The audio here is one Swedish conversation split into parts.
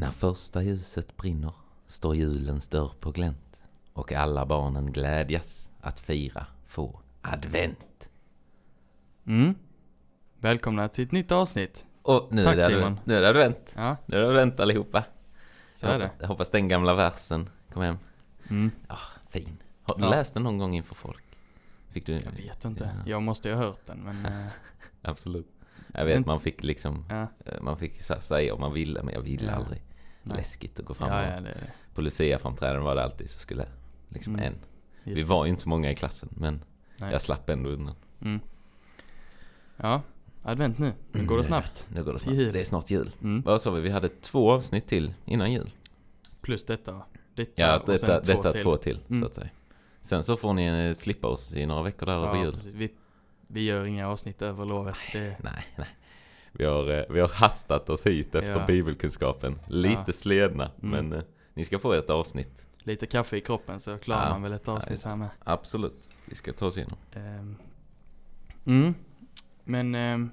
När första ljuset brinner står julens dörr på glänt och alla barnen glädjas att fira få advent. Mm. Välkomna till ett nytt avsnitt. Och nu, Tack, är, det Simon. nu är det advent. Ja, Nu är det advent allihopa. så jag, är det. hoppas, jag hoppas den gamla versen kom hem. Mm. Ja, fin. Har du Ja. läst den någon gång inför folk? Fick du? Jag vet inte. Ja, Jag måste ju ha hört den, men... eh, absolut. Jag vet, Men- man fick liksom, eh, man fick så här säga om man ville, men jag ville aldrig. Nej. Läskigt att gå fram Ja, ja, det är det. På Lucia-framträdanden var det alltid så skulle liksom Mm. en. Just Vi var ju inte så många i klassen, men Nej. jag slapp ändå undan. Mm. Ja, advent nu. Nu går det snabbt. Nu går det snabbt. jul. Det är snart jul. Mm. Vad sa vi? Vi hade två avsnitt till innan jul. Plus detta. Detta Ja, och sen detta, två detta till. två till, så Mm. att säga. Sen så får ni eh, slippa oss i några veckor där över Ja, jul. precis. Vi, vi gör inga avsnitt över lovet. Det, Nej, nej. Vi har, eh, vi har hastat oss hit efter Ja. bibelkunskapen. Lite Ja. sledna, Mm. men eh, ni ska få ett avsnitt. lite kaffe i kroppen så klarar Ja, man väl ett avsnitt det. här med. Absolut. Vi ska ta oss igenom. Ehm, Mm. Men ehm,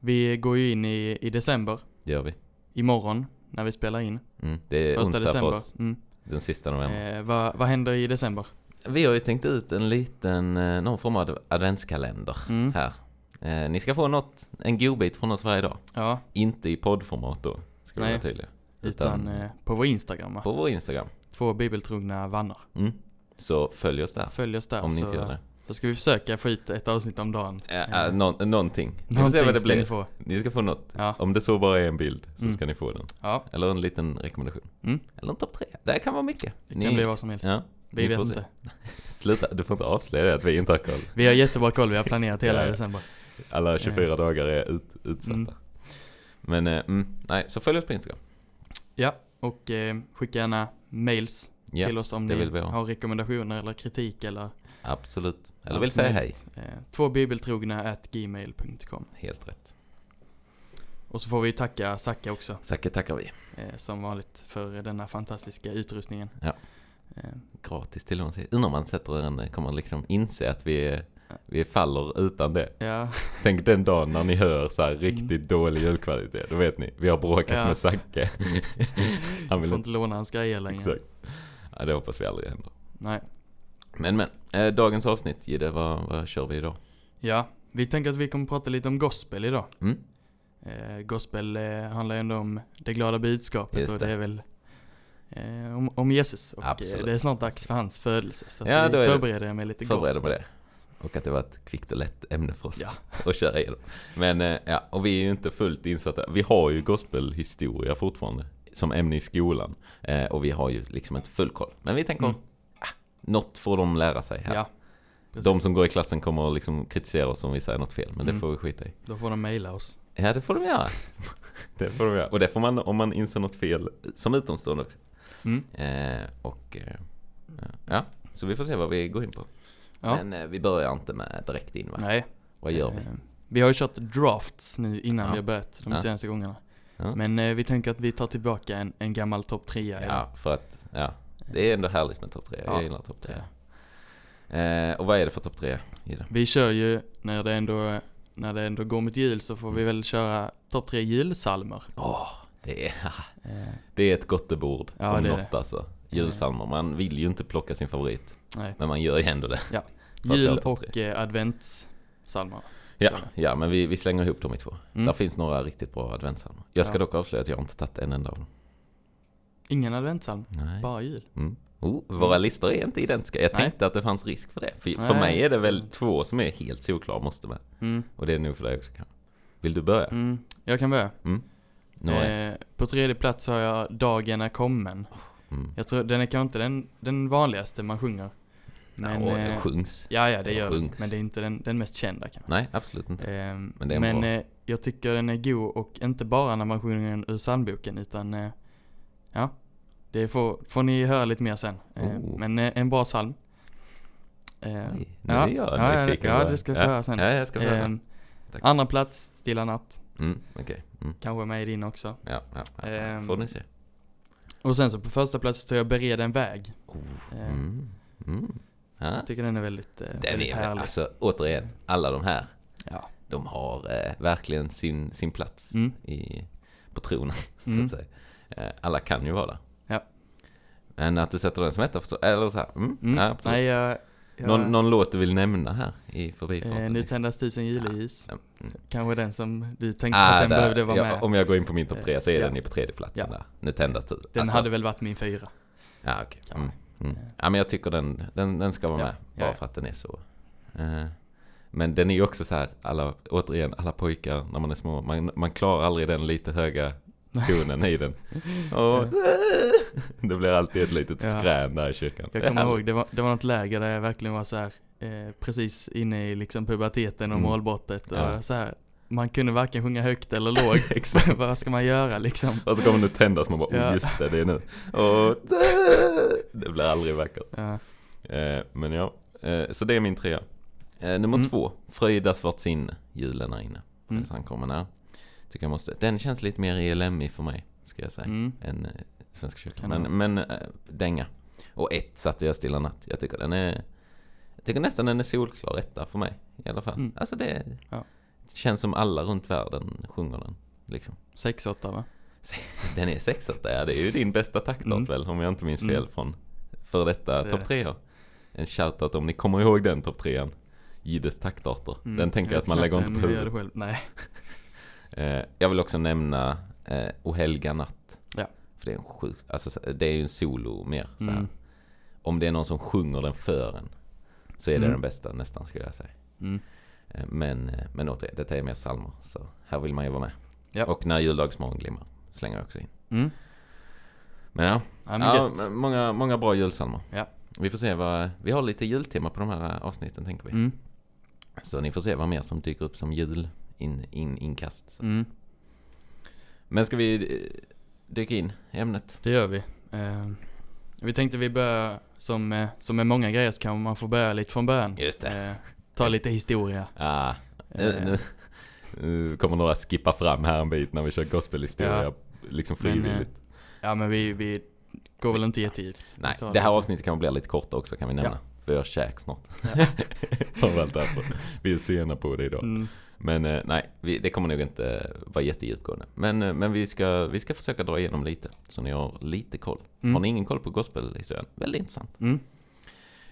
vi går ju in i, i december. Det gör vi. Imorgon när vi spelar in. Mm. Det är Första onsdag december. för oss. Mm. Den sista november. Eh, vad, vad händer i december? Vi har ju tänkt ut en liten, eh, någon form av adventskalender Mm. här. Eh, ni ska få något, en godbit från oss varje dag. Ja, Inte i poddformat då, ska vi vara tydliga. utan eh, på vår Instagram va? på vår Instagram. Två bibeltrogna vannar. Mm. Så följ oss där, Följ oss där om ni inte gör det. så ska vi försöka få ut ett avsnitt om dagen. Eh, äh, nå- någonting. Vi får se Någonting vad det ska ni blir. få. Ni ska få något. Ja. Om det så bara är en bild så Mm. ska ni få den. Ja, Eller en liten rekommendation. Mm. Eller en topp tre. Det kan vara mycket. det kan bli vad som helst. Ja, vi ni vet inte. Sluta, du får inte avslöja det att vi inte har koll. Vi har jättebra koll, vi har planerat hela december. Alla 24 dagar är ut, utsatta. Mm. Men, eh, mm, nej, så följ oss på Instagram. Ja, och eh, skicka gärna mails Ja, till oss om ni ha. har rekommendationer eller kritik eller absolut. Eller vill säga hej. Eh, två bibeltrogna at gmail.com. Helt rätt. Och så får vi tacka Zacke också, Zacke tackar vi. eh, som vanligt, för denna fantastiska utrustningen. Ja. Eh, Gratis till och med. Undrar om man sätter en, kommer liksom inse att vi, är, vi faller utan det. ja, Tänk den dagen när ni hör så här riktigt dålig ljudkvalitet. Då vet ni, vi har bråkat Mm. Ja. med Zacke. Han vill får inte... låna hans grejer längre. Exakt. Ja, det hoppas vi aldrig händer. Nej. Men men, eh, dagens avsnitt Gide, vad, vad kör vi idag? Ja, vi tänker att vi kommer prata lite om gospel idag. Mm. Eh, gospel eh, handlar ju ändå om det glada budskapet Just och det. det är väl eh, om, om Jesus. Och eh, Absolut. det är snart dags för hans födelse. Så Ja, vi förbereder jag mig lite Förbereda gospel. på det. Och att det var ett kvickt och lätt ämne för oss Ja. att köra igenom. Men eh, ja, och vi är ju inte fullt insatta. Vi har ju gospelhistoria fortfarande som ämne i skolan. Eh, och vi har ju liksom inte full koll. Men vi tänker, Mm. ah, något får de lära sig här. Ja, precis. de som går i klassen kommer att liksom kritisera oss om vi säger något fel, men det Mm. får vi skita i. Då får de mejla oss. Ja, det får de göra. det får de göra. Och det får man om man inser något fel som utomstående också. Mm. Eh, och eh, ja, så vi får se vad vi går in på. Ja. Men eh, vi börjar inte med direkt in va? Nej. Vad gör vi? Eh, vi har ju kört drafts nu innan Ja. vi har börjat de senaste gångerna. Men eh, vi tänker att vi tar tillbaka en, en gammal topp trea. Ja, för att, ja. Det är ändå härligt med topp tre. Ja, Jag gillar topp tre. Eh, och vad är det för topp tre? Vi kör ju, när det ändå, när det ändå går mot jul så får vi väl köra topp tre julsalmer. Åh, det är, det är ett gottebord Ja, om det något alltså. Julsalmer. Man vill ju inte plocka sin favorit. nej. Men man gör ju ändå det. Vi Jul och eh, adventssalmer. Ja, ja men vi, vi slänger ihop dem i två. Mm. Där finns några riktigt bra adventssalmer. Jag ska Ja. dock avslöja att jag inte tagit en enda av dem. Ingen adventssalm, Nej. bara jul. Mm. Oh, våra listor är inte identiska. Jag Nej. tänkte att det fanns risk för det. För, för Nej. mig är det väl två som är helt solklara måste med. Mm. Och det är nog för dig också kanske. Vill du börja? Mm. Jag kan börja. Ett. Eh, på tredje plats har jag Dagen är kommen. Mm. Jag tror den är kanske inte den, den vanligaste man sjunger. Men, ja, det eh, sjungs. ja, ja det det gör den. Men det är inte den, den mest kända kanske. Nej, absolut inte. Ehm, Men det men eh, jag tycker den är god och inte bara när man sjunger den ur psalmboken utan eh, ja, det får, får ni höra lite mer sen. Eh, Oh. Men eh, en bra psalm. Eh, Oj, nu ja, är jag ja, ja, ja, det ska vi ja. få höra sen. Ja, jag ska få höra. ehm, Tack. andra plats, Stilla natt. Mm, okej. Mm. Kanske med i din också. Ja, ja, ja. Ehm, Får ni se. Och sen så på första plats står jag Bered en väg. Oh. Eh, Mm. Mm. Ja. Jag tycker den är väldigt, eh, Den väldigt är härlig. alltså återigen, alla de här, Ja. de har eh, verkligen sin, sin plats Mm. i, på tronen, så Mm. att säga. Eh, alla kan ju vara där. Ja. Men att du sätter den som etta eller så här, mm, Mm. ja. Nej, jag... jag någon, någon låt du vill nämna här i förbifarten? eh, nu liksom? tändas tusen juleis. Ja, mm. Kanske den som du tänkte Ah, att den där. behövde vara ja, med. Om jag går in på min topp tre så är Ja. den ju på tredje platsen Ja. där. Nu tändas tu. Den Alltså, hade väl varit min fyra. Ja, okej. Ja. Mm. Mm. Ja, men jag tycker den, den, den ska vara med. Bara för att den är så. Eh, men den är ju också så här, alla, återigen, alla pojkar när man är små, man, man klarar aldrig den lite höga tonen i den. Och, det blir alltid ett litet Ja. skrän där i kyrkan. Jag kommer ihåg, det var, det var något läger där jag verkligen var så här, eh, precis inne i liksom puberteten och Mm. målbrottet och Ja. så här. Man kunde varken sjunga högt eller lågt. Exakt. Vad ska man göra liksom? Och så kommer det tändas, man bara, Ja. oh just det, det är nu. Och, det blir aldrig vackert. Ja. Eh, men ja, eh, så det är min trea. Eh, nummer Mm. två, Fröjdas vårt sinne, julen är inne. Mm. Så han kommer när. Tycker jag måste, den känns lite mer ELM för mig, ska jag säga, Mm. än eh, Svenska kyrkan. Kan Men, men äh, dänga. Och ett satte jag Stilla natt. Jag tycker den är, jag tycker nästan den är solklar etta för mig. I alla fall. Mm. Alltså det Ja. känns som alla runt världen sjunger den. Liksom. 6-8 va? Den är sexåtta, ja det är ju din bästa taktart Mm. väl, om jag inte minns fel Mm. från för detta Det topp det. tre En shoutout om ni kommer ihåg den topp trean. Jihdes taktarter. Mm. Den tänker jag att vet man lägger inte på jag huvudet. Nej. Eh, jag vill också nämna eh, O helga natt. Ja. För det är en sjuk, alltså så- det är ju en solo mer så här. Mm. Om det är någon som sjunger den för en. Så är det Mm. den bästa nästan skulle jag säga. Mm. Eh, men, men återigen, detta är mer psalmer. Så här vill man ju vara med. Ja. Och när juldagsmorgon glimmar slänger jag också in. Mm. Men ja, Ja, men ja, många, många bra julpsalmer. Ja. Vi får se vad, vi har lite jultema på de här avsnitten tänker vi. Mm. Så ni får se vad mer som dyker upp som jul in, in, inkast. Mm. Men ska vi eh, dyka in i ämnet? Det gör vi. Eh, vi tänkte vi börjar, som, som med många grejer så kan man få börja lite från början. Just det. Eh, ta lite historia. Ah, Eh, nu, kommer några skippa fram här en bit när vi kör gospelhistoria. Ja. Liksom Men, eh, frivilligt. Ja men vi, vi går väl inte ge tid. Nej, det här lite. avsnittet kan bli lite kortare också kan vi nämna. Ja. För jag har käk snart. Ja. Framförallt därför. Vi är sena på det idag. Mm. Men eh, nej, vi, det kommer nog inte vara jättedjupgående. Men, eh, men vi, ska, vi ska försöka dra igenom lite. Så ni har lite koll. Mm. Har ni ingen koll på gospelhistorien? Väldigt intressant. Mm.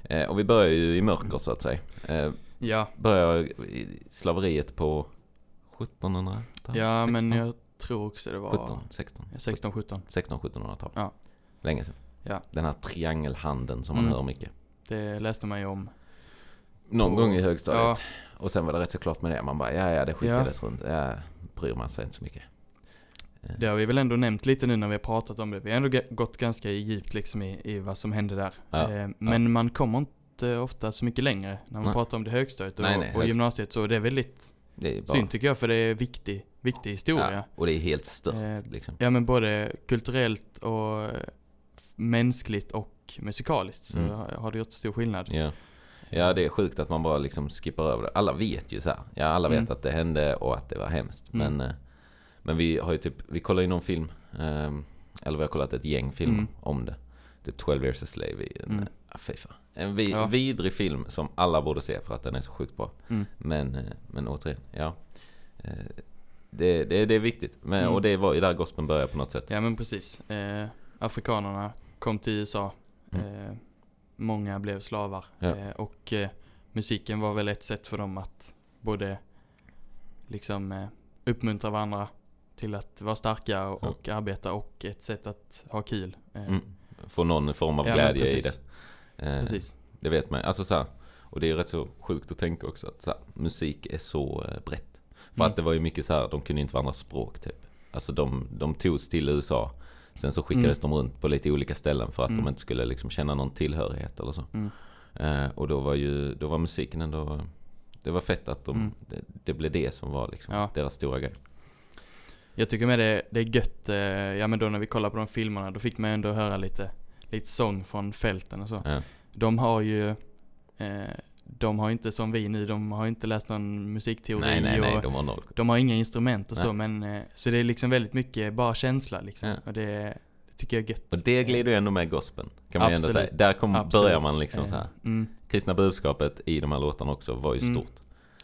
Eh, och vi börjar ju i mörker så att säga. Eh, Ja, börjar slaveriet på 1700 ja men jag tror också det var 17, 16, 16, 17. 16-1700-tal. Ja. Länge sedan. Ja. Den här triangelhandeln som man Mm. hör mycket. Det läste man ju om. Någon På- gång i högstadiet. Ja, Och sen var det rätt så klart med det. Man bara, ja ja det skickades runt. Ja, bryr man sig inte så mycket. Eh, det har vi väl ändå nämnt lite nu när vi har pratat om det. Vi har ändå gått ganska djupt liksom i, i vad som hände där. Ja, Eh, men man kommer inte ofta så mycket längre när man Nej. pratar om det högstadiet och, Nej, nej, och gymnasiet. Så det är väldigt Det är bara, synd tycker jag för det är viktig, viktig historia. ja, och det är helt stört Eh, liksom. Ja men både kulturellt och mänskligt och musikaliskt så Mm. har- det gjort stor skillnad. Ja. Ja, det är sjukt att man bara liksom skippar över det. Alla vet ju så här. Ja, alla vet Mm. att det hände och att det var hemskt. Mm. Men, eh, men vi har ju typ, vi kollar ju någon film. ehm, eller vi har kollat ett gäng filmer Mm. om det. Typ 12 years a slave. i En, Mm. ah. En vi, Ja. vidrig film som alla borde se för att den är så sjukt bra. Mm. Men, eh, men återigen, ja. Eh, Det, det, det är viktigt. Men, Mm. Och det var ju där gospeln började på något sätt. Ja men precis. Eh, afrikanerna kom till USA. Mm. Eh, många blev slavar. Ja. Eh, och eh, musiken var väl ett sätt för dem att både liksom eh, uppmuntra varandra till att vara starka och, Ja. och arbeta och ett sätt att ha kul. Mm. Få någon form av Ja, glädje i det. precis. Eh, Precis. Det vet man Alltså så här, Och det är rätt så sjukt att tänka också att så här, musik är så brett. För Mm. att det var ju mycket så här, de kunde inte varandras språk typ. Alltså de, de togs till USA. Sen så skickades de runt på lite olika ställen för att Mm. de inte skulle liksom känna någon tillhörighet eller så. Mm. Eh, och då var ju, då var musiken ändå, det var fett att de, Mm. det, det blev det som var liksom Ja. deras stora grej. Jag tycker med det, det är gött, eh, ja men då när vi kollar på de filmerna, då fick man ändå höra lite, lite sång från fälten och så. Ja. De har ju, eh, de har inte som vi nu, de har inte läst någon musikteori Nej, nej, nej, de var noll. de har inga instrument och så Nej. men, eh, så det är liksom väldigt mycket bara känsla liksom. Ja. Och det, det tycker jag är gött. Och det glider ju ändå med gospeln. Kan man ju ändå Absolut. säga. Där kom, Absolut. börjar man liksom Eh, så här. Mm. Kristna budskapet i de här låtarna också var ju Mm. stort.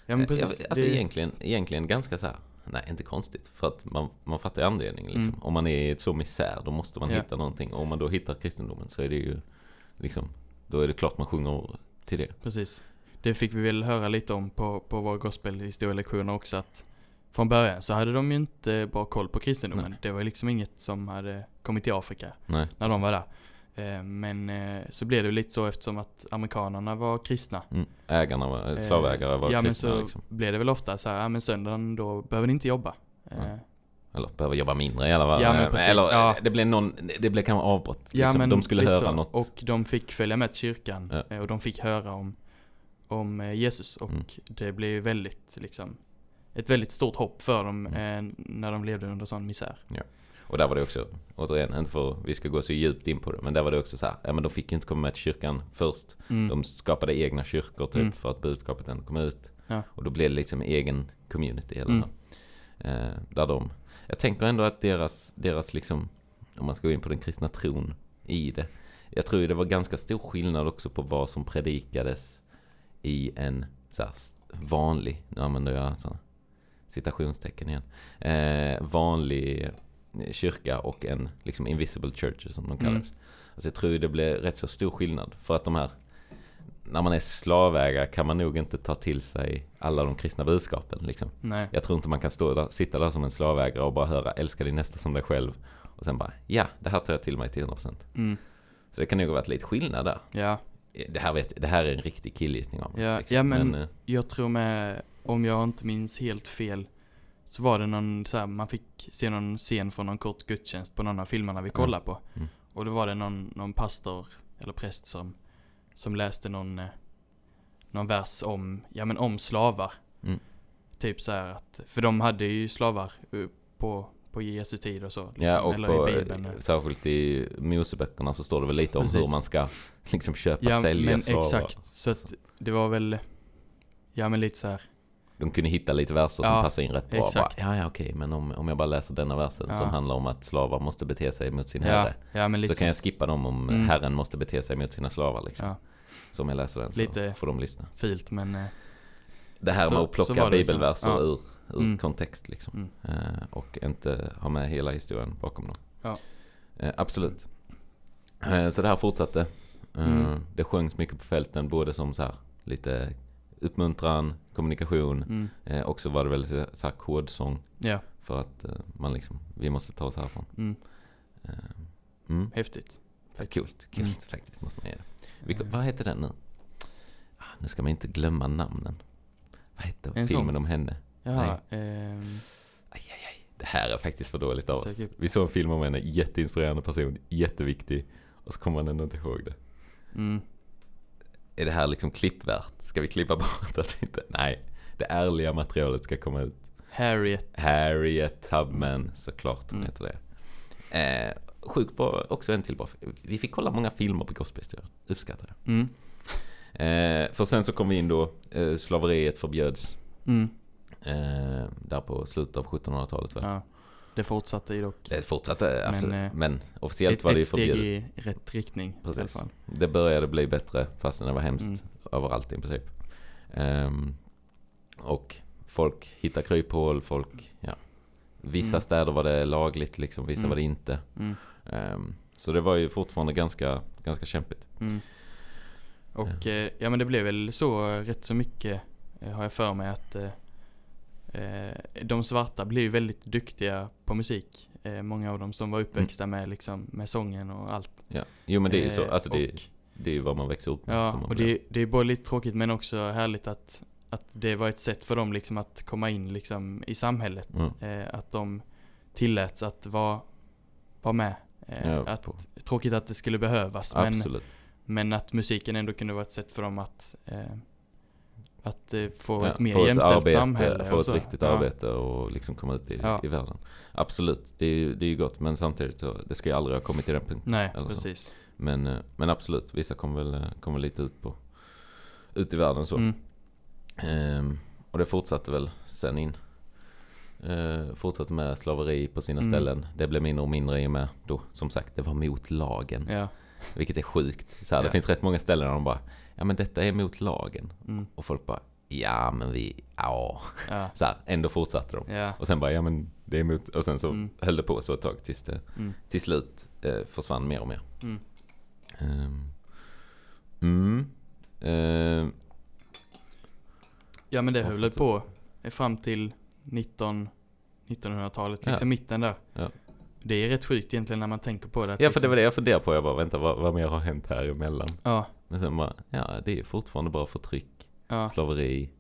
Ja men precis. Jag, alltså det, egentligen, egentligen ganska så här Nej, inte konstigt. För att man, man fattar ju anledningen liksom. Mm. Om man är i ett så misär, då måste man Ja. hitta någonting. Och om man då hittar kristendomen så är det ju liksom, då är det klart man sjunger till det. Precis. Det fick vi väl höra lite om på, på våra gospelhistorielektioner också att från början så hade de ju inte bra koll på kristendomen. Nej. Det var liksom inget som hade kommit till Afrika Nej. när de var där. Eh, Men eh, så blev det lite så eftersom att amerikanerna var kristna. Mm. Ägarna var, eh, slavägare var ja, men kristna så liksom. blev det väl ofta så här, ja men söndagen då behöver ni inte jobba. Ja. Eller behöver jobba mindre i alla fall. Ja, men precis. Eller Ja. det blev någon, det blev kanske avbrott. Ja, liksom. men de skulle höra så. något. Och de fick följa med till kyrkan Ja. och de fick höra om, om eh, Jesus och Mm. det blev ju väldigt liksom ett väldigt stort hopp för dem Mm. eh, när de levde under sån misär. Och där var det också, återigen, inte för vi ska gå så djupt in på det, men där var det också så här, ja men de fick ju inte komma med till kyrkan först. Mm. De skapade egna kyrkor typ Mm. för att budskapet ändå kom ut. Ja. Och då blev det liksom egen community eller Mm. så. Eh, där de, jag tänker ändå att deras, deras liksom, om man ska gå in på den kristna tron i det. Jag tror det var ganska stor skillnad också på vad som predikades i en så här, vanlig, nu använder jag sådana citationstecken igen, eh, vanlig kyrka och en liksom invisible church som de Mm. kallades. Alltså jag tror det blev rätt så stor skillnad. För att de här, när man är slavägare kan man nog inte ta till sig alla de kristna budskapen liksom. Nej. Jag tror inte man kan stå där, sitta där som en slavägare och bara höra älska din nästa som dig själv. Och sen bara, ja, det här tar jag till mig till 100%. Mm. Så det kan nog ha varit lite skillnad där. Ja, Det här, vet, det här är en riktig killgissning av mig. Ja, liksom. ja, men- eh, jag tror med, om jag inte minns helt fel, så var det någon så här, man fick se någon scen från någon kort gudstjänst på någon av filmerna vi Ja. kollade på. Mm. Och då var det någon, någon pastor eller präst som, som läste någon, eh, någon vers om, ja men om slavar. Mm. Typ så här att, för de hade ju slavar på, på Jesu tid och så. Liksom, Ja, och eller på, i Bibeln. särskilt i Moseböckerna så står det väl lite om Precis. hur man ska liksom köpa, Ja, sälja men slavar. exakt. Så att det var väl, ja men lite så här. De kunde hitta lite verser som Ja, passar in rätt bra. Bara, exakt. ja, ja, okej, men om, om jag bara läser denna versen Ja. som handlar om att slavar måste bete sig mot sin Ja, herre. ja men lite Så kan jag skippa dem om Mm. herren måste bete sig mot sina slavar liksom. ja, Så om jag läser den så Lite- får de lyssna. filt men eh, Det här Så- med att plocka det bibelverser ja. ur, ur Mm. kontext liksom. Mm. Eh, och inte ha med hela historien bakom dem. Ja. Eh, absolut. Eh, så det här fortsatte. Eh, Mm. Det sjöngs mycket på fälten, både som så här lite uppmuntran, kommunikation. mm, Eh, också var det väl så så här kodsång ja, för att eh, man liksom, vi måste ta oss härifrån. mm, mm. häftigt. Coolt, coolt Mm. faktiskt måste man ge det. Vilka, vad heter den nu? Ah, nu ska man inte glömma namnen. Vad heter En filmen sån. om henne? Ja, ehm, Aj, aj, aj. Det här är faktiskt för dåligt av oss. Vi såg en film om henne, jätteinspirerande person, jätteviktig. Och så kommer man ändå inte ihåg det. mm, Är det här liksom klippvärt? Ska vi klippa bort att inte? Nej, det ärliga materialet ska komma ut. Harriet. Harriet Tubman, såklart hon Mm. heter det. Eh, sjukt bra, också en till bra. Vi fick kolla många filmer på gospelhistorien, uppskattar jag. Mm, Eh, för sen så kom vi in då, eh, slaveriet förbjöds. mm, Eh, där på slutet av 1700-talet väl? ja. Det fortsatte ju dock. Det fortsatte absolut, men, eh, officiellt Ett, var det ju ett steg förbjudet. i rätt riktning Precis. Det började bli bättre fastän det var hemskt Mm. överallt i princip. Ehm, och folk hittar kryphål, folk, ja. Vissa Mm. städer var det lagligt liksom, vissa Mm. var det inte. Ehm, så det var ju fortfarande ganska, ganska kämpigt. mm. Och eh, ja men det blev väl så eh, rätt så mycket eh, har jag för mig att eh, de svarta blev ju väldigt duktiga på musik. Eh, många av dem som var uppväxta med liksom med sången och allt. Ja. Jo men det är ju så, Eh, alltså det, och- det är ju vad man växer upp med. Ja, och blir. det, det är både lite tråkigt men också härligt att, att det var ett sätt för dem liksom att komma in liksom i samhället. Mm. Eh, att de tilläts att vara, vara med. Eh, Ja, att, på- tråkigt att det skulle behövas men, Absolut. men att musiken ändå kunde vara ett sätt för dem att, eh, att eh, få Ja, ett mer få ett jämställt arbete, samhälle. Få ett riktigt Ja. arbete och liksom komma ut i, Ja. i världen. Absolut, det är ju det är ju gott men samtidigt så, det ska ju aldrig ha kommit till den punkten. Nej, Eller så. precis. Men, eh, men absolut, vissa kommer väl, eh, kommer lite ut på ut i världen så. Mm. Ehm, och det fortsatte väl sen in. Uh, fortsatte med slaveri på sina Mm. ställen. Det blev mindre och mindre i och med då, som sagt, det var mot lagen. Ja. Vilket är sjukt. Så här, Det finns rätt många ställen där de bara, ja men detta är mot lagen. Mm. Och folk bara, ja men vi, ja. Ja, Så här, ändå fortsatte de. ja, Och sen bara, ja men det är emot. Och sen så Mm. höll det på så ett tag tills det mm, till slut eh, försvann mer och mer. mm. Mm. Ehm, Ja men det Ja, höll på fram till 19, 1900-talet, Ja. liksom mitten där. Ja. Det är rätt sjukt egentligen när man tänker på det. ja för det liksom, var det jag funderade på. Jag bara, vänta vad, vad mer har hänt här emellan? Ja, Men sen bara, ja det är fortfarande bara förtryck, ja, slaveri.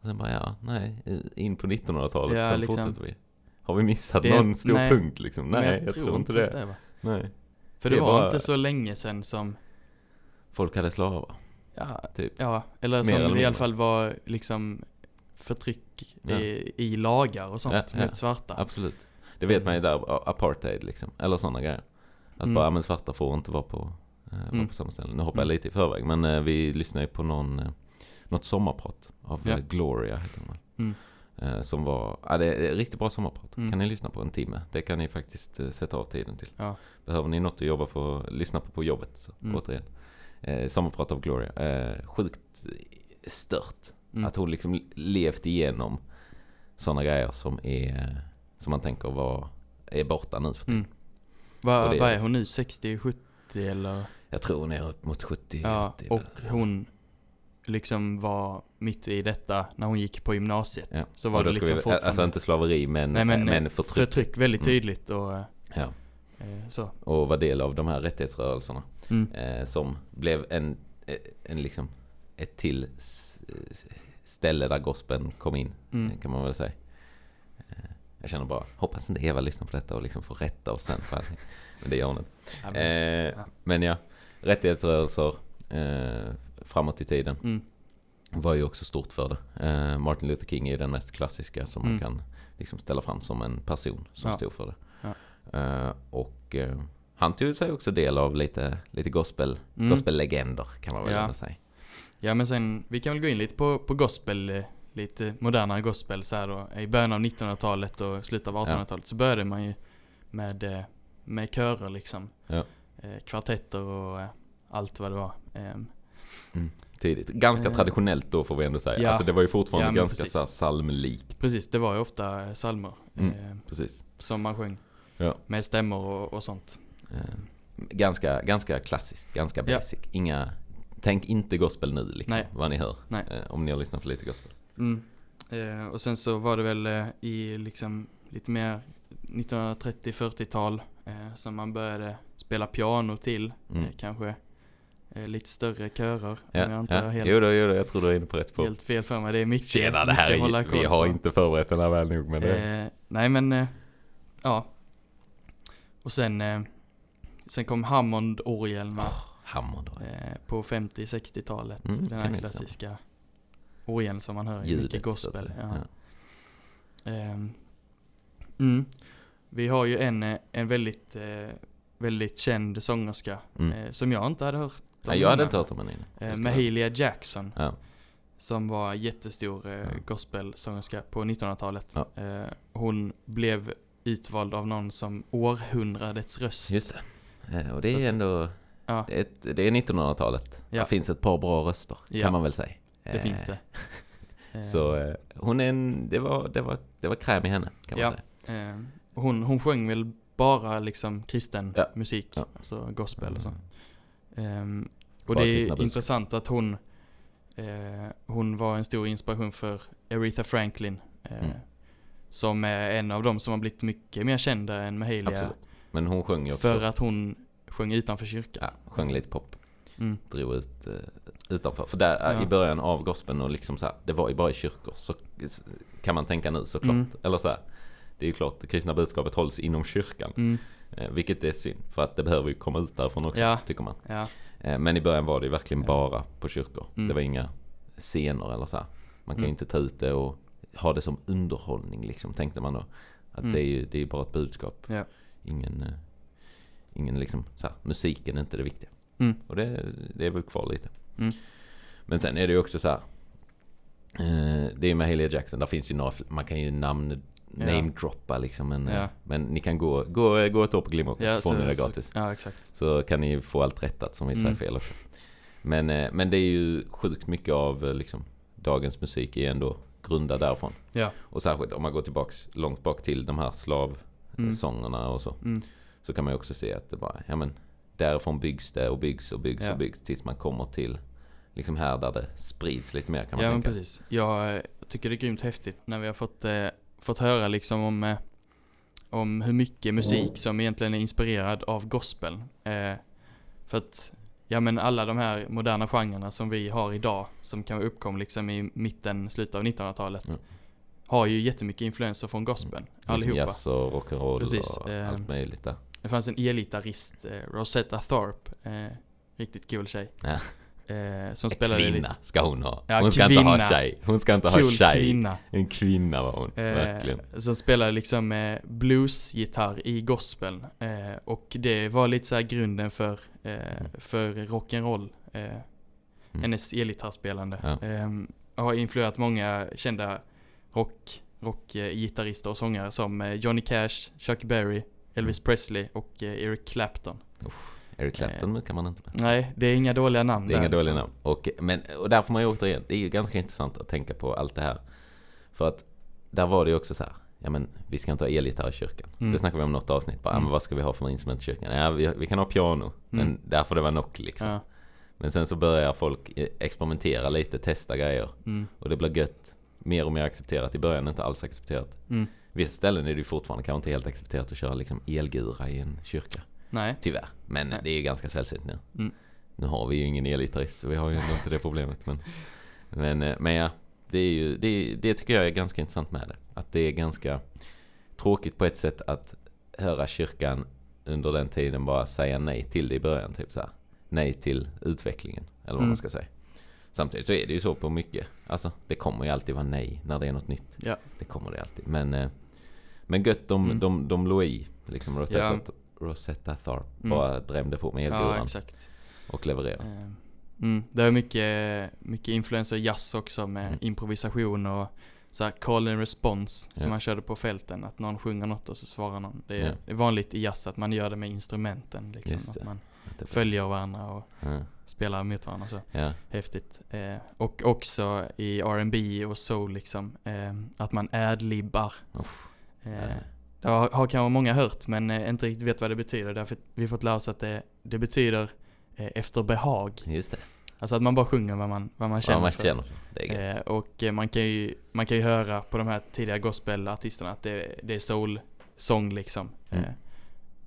Och sen bara, ja nej, in på 1900-talet Ja, sen liksom. fortsätter vi. Har vi missat Det någon stor nej. punkt liksom? Nej, jag, tror inte det. va? Nej. För Det det, var bara- inte så länge sedan som, Folk hade slavar, ja, typ. ja eller Mer som eller i alla fall var liksom förtryck Ja. i, i lagar och sånt Ja, ja. mot svarta. Absolut. Det vet man ju där, apartheid liksom. Eller sådana grejer. Att Mm. bara, men svarta får inte vara på, eh, vara Mm. på samma ställe. Nu hoppar jag Mm. lite i förväg. Men eh, vi lyssnade ju på någon, eh, något sommarprat av Ja. eh, Gloria, heter hon. Mm. Eh, som var, ja det är riktigt bra sommarprat. Mm. Kan ni lyssna på en timme. Det kan ni faktiskt eh, sätta av tiden till. Ja. Behöver ni något att jobba på, lyssna på på jobbet. Så, Mm. återigen. Eh, sommarprat av Gloria. Eh, sjukt stört. Mm. Att hon liksom levt igenom sådana grejer som är, som man tänker var, är borta nu för. Mm. Vad vad är hon nu? 60, 70 eller? Jag tror hon är upp mot 70, Ja, 80 och väl. hon liksom var mitt i detta när hon gick på gymnasiet. Ja. Så var det liksom vi, fortfarande... Alltså inte slaveri men, Nej men, men eh, förtryck. förtryck väldigt Mm. tydligt och eh, Ja. eh, så. Och var del av de här rättighetsrörelserna. Mm. Eh, som blev en, en liksom, ett till ställe där gospeln kom in. Mm. Kan man väl säga. Jag känner bara, hoppas inte Eva lyssnar på detta och liksom får rätta oss sen. För, men det gör hon inte. Eh. Men ja, rättighetsrörelser eh, framåt i tiden Mm. var ju också stort för det. Eh, Martin Luther King är ju den mest klassiska som man Mm. kan liksom ställa fram som en person som Ja. stod för det. Ja. Eh, och eh, han tog sig också del av lite, lite gospel, Mm. gospellegender kan man väl Ja. säga. Ja men sen, vi kan väl gå in lite på, på gospel, eh, lite modernare gospel så här då. I början av 1900-talet och slutet av 1800-talet så började man ju med, eh, med körer liksom. Ja. Eh, kvartetter och eh, allt vad det var. Ehm, Tidigt. Ganska Eh, traditionellt då får vi ändå säga. ja. Alltså det var ju fortfarande Ja, ganska precis. så psalmlikt. precis, det var ju ofta psalmer Mm. eh, Precis. som man sjöng. Ja. Med stämmor och, och sånt. Eh, ganska, ganska klassiskt, ganska basic. Inga, tänk inte gospel nu liksom, Nej. vad ni hör. Nej. Om ni har lyssnat på lite gospel. Mm. Eh, och sen så var det väl eh, i liksom lite mer 1930-40-tal eh, som man började spela piano till. Mm. Eh, kanske eh, lite större körer. om Ja, jag inte ja. helt, Jo, då, jo då, jag tror du är inne på rätt spår. helt fel för mig. Det är mycket, Tjena, det här är, vi har på. inte förberett den här väl nog men det, nej men, ja. Och sen, sen kom Hammond-orgeln Hammond då. eh, på 50-60-talet. Mm, den här jag klassiska orgeln som man hör i Ljudet mycket så gospel. Ja. Ja. Ehm, mm. Vi har ju en, eh, en väldigt, eh, väldigt känd sångerska Mm. eh, som jag inte hade hört om Nej, jag hade innan. inte hört om den innan. Mahalia Jackson Ja. som var jättestor eh, gospelsångerska på 1900-talet. Ja. Eh, hon blev utvald av någon som århundradets röst. Just det. Och det Så är att- ändå, Ja, det är, ett, det är 1900-talet. Ja. Det finns ett par bra röster, Ja. kan man väl säga. Det finns det. Eh, Så eh, hon är en, det var, det var, det var kräm i henne, kan man Ja. säga. eh, hon, hon sjöng väl bara liksom kristen Ja. musik, Ja. alltså gospel och så. Ehm, och Bara det är intressant att hon, eh, hon var en stor inspiration för Aretha Franklin. Eh, Mm. Som är en av dem som har blivit mycket mer kända än Mahalia. Absolut. Men hon sjöng ju också, För att hon sjöng utanför kyrkan. ja, sjöng lite pop. Mm. drog ut eh, utanför. För där eh, Ja. i början av gospeln och liksom så här, det var ju bara i kyrkor. Så kan man tänka nu såklart. Mm. Eller så här, det är ju klart, det kristna budskapet hålls inom kyrkan. Mm. Eh, vilket är synd, för att det behöver ju komma ut därifrån också, Ja. tycker man. Ja. Men i början var det ju verkligen bara på kyrkor. Mm. Det var inga scener eller så här. Man kan ju Mm. inte ta ut det och ha det som underhållning liksom, tänkte man då. Att Mm. det är ju det är bara ett budskap. Ingen, ingen liksom, så här, musiken är inte det viktiga. Mm. Och det, det är väl kvar lite. Mm. Men sen är det ju också så här. Eh, det är med Mahalia Jackson, där finns ju några, man kan ju namn, Ja. namedroppa liksom. Men, eh, Ja. men ni kan gå, gå, gå ett år på Glimåkers Ja, så får så- ni det så- gratis. Ja, exakt. Så kan ni få allt rättat som vi säger Mm. fel också. Men, eh, men det är ju sjukt mycket av eh, liksom, dagens musik är ändå grundad därifrån. Ja. Och särskilt om man går tillbaks långt bak till de här slavsångerna Mm. och så. Mm. Så kan man ju också se att det bara, ja men därifrån byggs det och byggs och byggs Ja. och byggs tills man kommer till liksom här där det sprids lite mer kan man Ja tänka. precis. Jag eh, tycker det är grymt häftigt när vi har fått, eh, fått höra liksom om, eh, om hur mycket musik som egentligen är inspirerad av gospel. Eh, för att, ja men alla de här moderna genrerna som vi har idag, som kan uppkom liksom i mitten, slutet av 1900-talet, Mm. har ju jättemycket influenser från gospeln. Liksom Allihopa. jazz och rock'n'roll och eh, allt möjligt där. Det fanns en elgitarrist, eh, Rosetta Thorpe, eh, riktigt kul tjej. Ja. Eh, som spelade lite- Kvinna ska hon ha. Ja, hon ska inte ha kvinna. tjej. Hon ska inte ha Kul tjej. kvinna. En kvinna var hon. Verkligen. Eh, som spelade liksom eh, bluesgitarr i gospeln. Eh, och det var lite så här grunden för, eh, för rock'n'roll. Eh, Hennes elgitarrspelande. Ja. Eh, har influerat många kända rock, rockgitarrister och sångare som eh, Johnny Cash, Chuck Berry, Elvis. Presley och eh, Eric Clapton. Eric Clapton nu kan man inte med. Nej, det är inga dåliga namn Det är inga där, dåliga liksom. namn. Och, men, och där får man ju återigen, det är ju ganska intressant att tänka på allt det här. För att där var det ju också så här, ja men vi ska inte ha elgitarr i kyrkan. Mm. Det snackade vi om något avsnitt, bara, Mm. men vad ska vi ha för instrument i kyrkan? Ja, vi, vi kan ha piano, men Mm. där får det vara knock liksom. Ja. Men sen så börjar folk eh, experimentera lite, testa grejer. Mm. Och det blir gött. Mer och mer accepterat. I början inte alls accepterat. Mm. Vissa ställen är det fortfarande kanske inte helt accepterat att köra liksom elgura i en kyrka. Nej. Tyvärr. Men Nej. det är ju ganska sällsynt nu. Mm. Nu har vi ju ingen elgitarrist så vi har ju ändå inte det problemet. Men, men, eh, men ja, det, är ju, det, det tycker jag är ganska intressant med det. Att det är ganska tråkigt på ett sätt att höra kyrkan under den tiden bara säga nej till det i början. Typ så här. Nej till utvecklingen. Eller vad Mm. man ska säga. Samtidigt så är det ju så på mycket. Alltså det kommer ju alltid vara nej när det är något nytt. Ja. Det kommer det alltid. Men, eh, men gött de, Mm. de, de låg i. Liksom Rosetta, Ja. Rosetta Tharpe Mm. bara drämde på med Ja, elguran exakt. och levererade. Eh, Mm, det är mycket, mycket influenser i jazz också med Mm. improvisation och så call and response Ja. som man körde på fälten. Att någon sjunger något och så svarar någon. Det är, Ja. vanligt i jazz att man gör det med instrumenten liksom. Att man följer varandra och Ja, spelar mot varandra så. ja, Häftigt. Eh, och också i R&B och soul liksom. Eh, att man adlibbar. Uff. Eh, Ja. det har, har kanske många hört men eh, inte riktigt vet vad det betyder. Därför vi har fått lära oss att det, det betyder eh, efter behag. just det. Alltså att man bara sjunger vad man, vad man känner Ja, man för. känner för. Det är gött. Eh, och eh, man kan, ju, man kan ju höra på de här tidiga gospelartisterna att det, det är soul-sång liksom. Mm. Eh,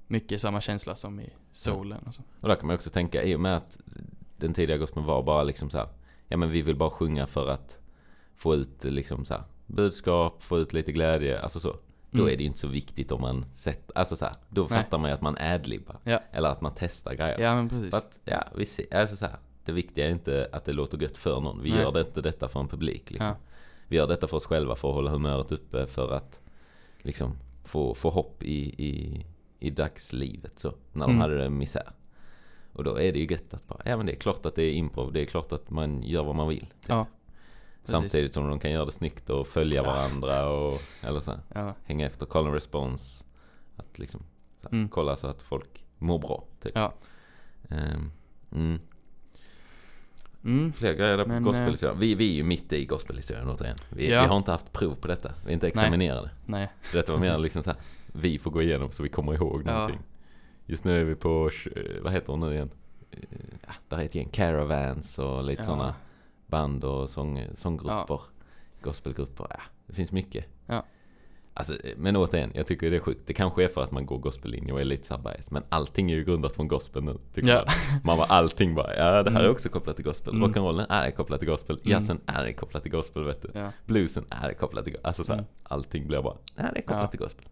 mycket samma känsla som i soulen och så. Och där kan man också tänka, i och med att den tidiga gospeln var bara liksom så här, ja men vi vill bara sjunga för att få ut liksom så här, budskap, få ut lite glädje, alltså så. Då Mm. är det ju inte så viktigt om man sätter, alltså så här, då Nej. fattar man ju att man adlibbar. Ja. Eller att man testar grejer. Ja men precis. För att, ja, vi ser, alltså så här, det viktiga är inte att det låter gött för någon. Vi Nej. gör det inte detta för en publik liksom. Ja. Vi gör detta för oss själva, för att hålla humöret uppe, för att liksom få, få hopp i, i, i dagslivet så. När de Mm. hade det misär. Och då är det ju gött att bara, ja men det är klart att det är improv, det är klart att man gör vad man vill. Typ. Ja. Samtidigt som de kan göra det snyggt och följa Ja. varandra och, eller så här, Ja. hänga efter call and response. Att liksom, så här, Mm. kolla så att folk mår bra. Typ. Ja. Ehm, mm. Mm. Fler grejer där på gospelhistorien. Vi, vi är ju mitt i gospelhistorien återigen. Vi, Ja. vi har inte haft prov på detta. Vi är inte examinerade. Nej. Så detta var mer liksom så här, vi får gå igenom så vi kommer ihåg Ja. någonting. Just nu är vi på, eh, vad heter hon nu igen? Eh, Ja, där heter igen Caravans och lite Ja. sådana band och sång, sånggrupper. Gospelgrupper. Ja, det finns mycket. Ja. Alltså, men återigen, jag tycker det är sjukt. Det kanske är för att man går gospellinje och är lite så här biased, Men allting är ju grundat från gospel nu, tycker Ja. jag. Man var allting bara, ja det här är Mm. också kopplat till gospel. Mm. Rock'n'rollen är kopplat till gospel. Mm. Jazzen är kopplat till gospel, vet du. Ja. Bluesen är kopplat till gospel. Alltså så här, Mm. allting blir bara, ja det är kopplat Ja. till gospel.